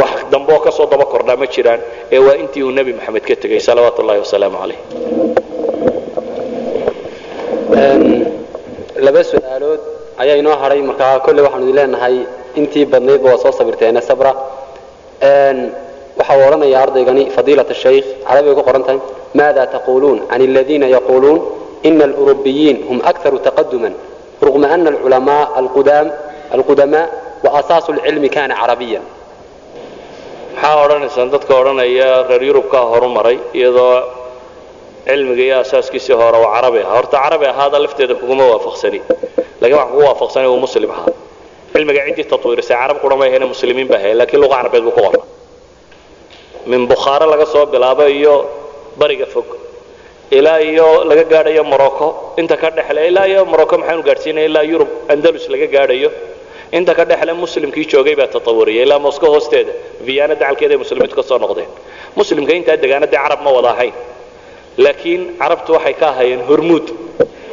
wax dambeoo ka daba kordhaa ma jiraan ee waa intii uu nebi maxamed ka tegay salawaatu ullahi wasalaamu calayh. Laba su'aalood ayaa inoo hadhay markaa kolley waxaanu leenahay intii badnaydba waa soo sabirteene sabra. Waxa odhanayaa ardaygani fadiilat shaykh carabigay ku qoran tahay maada taquuluun can aladiina yaquuluun? Ina alurubiyiin hum akaru taqaduman ruma ana alculamaa alqudamaa waasaasu lcilmi kana carabiyan maxaa odhanaysaan dadka odhanaya reer yurubkaa horu maray iyadoo cilmiga iyo asaaskiisii hore waa carabi ah horta carabi ahaada lafteeda kuguma waafaqsani. Lakiin waxaan kugu waafaqsanay uu muslim ahaa. Cilmiga ciddii tatwiirisay carab qura ma ahayne muslimiin baa ahay lakiin luqa carabeed buu ku qornaa min bukhaare laga soo bilaabo iyo bariga fog. Ilaa iyo laga gaadhayo morocco. Inta ka dhexle ilaa iyo morocco maxaanu gaadhsiinaya ilaa yurub andalus laga gaadhayo inta ka dhexle muslimkii joogay baa tatawuriyay ilaa moscow hoosteeda. Viana dacalkeeda ay muslimiintu ka soo noqdeen. Muslimka intaa degaanadee carab ma wada ahayn. Laakiin carabtu waxay ka ahaayeen hormuud.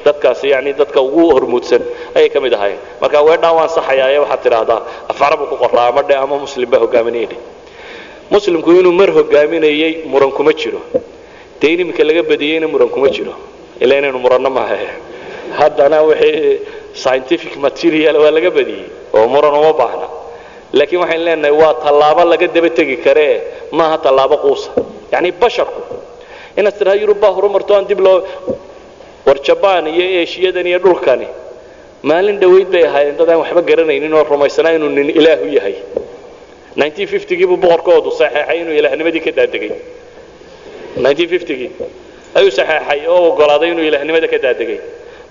Dadkaasi yani dadka ugu hormuudsan ayay ka mid ahaayeen. Marka weedhaan waan saxayaaye waxaad tidhaahdaa af carabu ku qorraa ama dhe ama muslim baa hogaaminayay muslimku inuu mar hogaaminayey muran kuma jiro. Dee in iminka laga badiyeyna muran kuma jiro. Ilaa inaynu muranno maaha haddana wixii scientific material waa laga badiyey oo muran uma baahna. Laakiin waxaynu leenahay waa tallaabo laga daba tegi karee maaha tallaabo quusa. Yacni basharku inaad tidhaha yurub baa horumarto aan dib loo war jabaan iyo eeshiyadan iyo dhulkani. Maalin dhowayd bay ahaayeen dad aan waxba garanaynin oo rumaysanaa inuu nin ilaahu yahay. Gii buu boqorkoodu saxeexay inuu ilaahnimadii ka daadegay gii ayuu saxeexay oo ogolaaday inuu ilaahnimada ka daadegay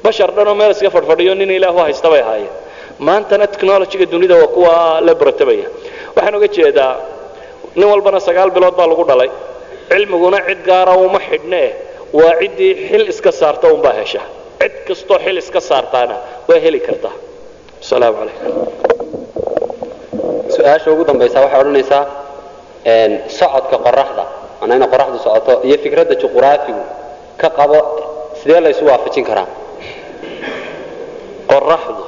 bashar dhan oo meel iska fadhfadhiyo nin ilaahu haysta bay ahaayeen maantana technologyga dunida waa kuwa la baratabaya waxaan oga jeedaa nin walbana sagaal bilood baa lagu dhalay cilmiguna cid gaara uma xidhnee waa ciddii xil iska saarta unbaa hesha cid kastoo xil iska saartaana waa heli kartaa asalaamu calaykum su'aasha ugu dambaysa waxay odhanaysaa socodka qoraxda manaa inay qoraxdu socoto iyo fikradda juquraafigu ka qabo sidee la isu waafajin karaa qoraxdu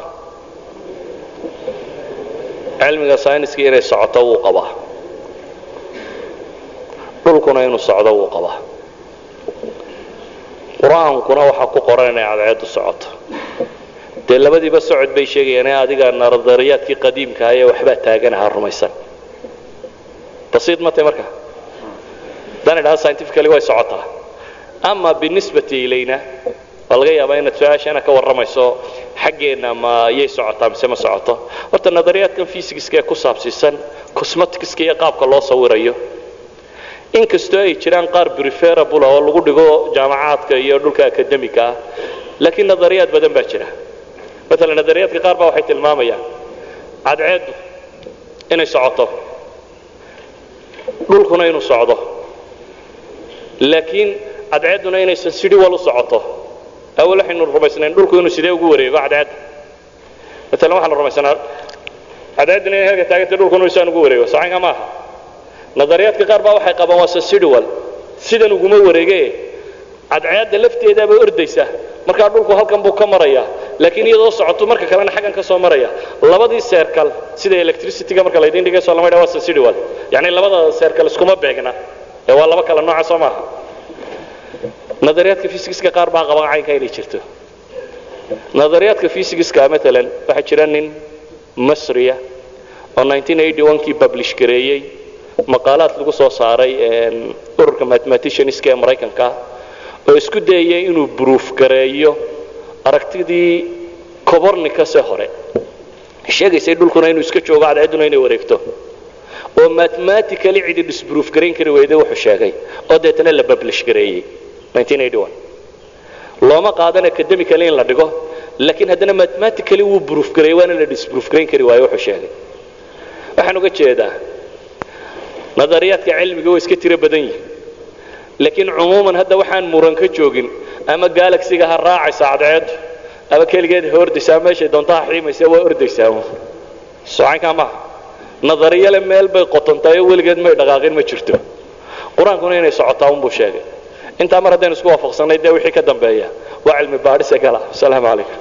cilmiga sayniska inay socoto wuu qabaa. Dhulkuna inuu socdo wuu qabaa. Qur'aankuna waxaa ku qoran inay cadceedu socoto. Dee labadiiba socod bay sheegayaan ee adiga nadariyaadkii qadiimkaah ee waxbaa taaganaha rumaysan. Basiid ma tahay marka? Haddaan idhaha scientifically way socotaa. Ama binisbati ilayna waa laga yaabaa inaad su'aashana ka warramayso xaggeenna ma yay socotaa mise ma socoto? Horta nadariyaadkan fysigiska ee ku saabsiisan cosmeticska iyo qaabka loo sawirayo inkastoo ay jiraan qaar preferable oo lagu dhigo jaamacaadka iyo dhulka akademiga ah laakiin nadariyaad badan baa jira. Maalan nadariyaadka qaar baa waxay tilmaamayaan cadceeddu inay socoto dhulkuna inuu socdo laakiin cadceedduna inaysan sidhi wal u socoto awal waxaynu rumaysnayn dhulku inuu sidee ugu wareego cadceedda maalan waxaanu rumaysanaa cadceedduna inay halka taagantay dhulkuna isaan ugu wareego socanka maaha. Nadariyaadka qaar baa waxay qabaan waa sensidual sidan uguma wareege cadceedda lafteedaaba ordaysa markaa dhulku halkan buu ka maraya laakiin iyadoo socoto marka kalena xaggan ka soo maraya. Labadii seerkal sida electricityga marka laydin dhigayso lama dhaa waa sensidual yacni labada seerkal iskuma beegna ee waa laba kala nooca soo maaha nadariyaadka fysigiska qaar baa qaban caynka inay jirto nadariyaadka fysigiska maalan waxaa jira nin masriya oo kii publish gareeyey maqaalaad lagu soo saaray ururka mathematicianska ee maraykanka oo isku dayaya inuu bruuf gareeyo aragtidii cobornicase hore sheegaysay dhulkuna inuu iska joogo cadceedduna inay wareegto oo mathematically cidi disbruuf garayn kari weyday wuxuu sheegay oo deetana la publish gareeyey looma qaadan academically in la dhigo laakiin haddana mathematically wuu bruuf gareeyey waana la disbruuf garayn kari waayo wuxuu sheegay. Waxaan uga jeedaa nadariyaadka cilmiga way iska tiro badan yihiin laakiin cumuuman hadda waxaan muran ka joogin ama galaxiga ha raacaysa cadceedu ama keligeed ha ordaysaa meeshay doonta ha xiimaysa waa ordaysaa. Socankaa maaha nadariyale meel bay qotontaay oo weligeed may dhaqaaqin ma jirto. Qur'aankuna inay socotaa unbuu sheegay. Intaa mar haddaynu isku waafaqsannay dee wixii ka dambeeya waa cilmi baadhise gala. Asalaamu calaykum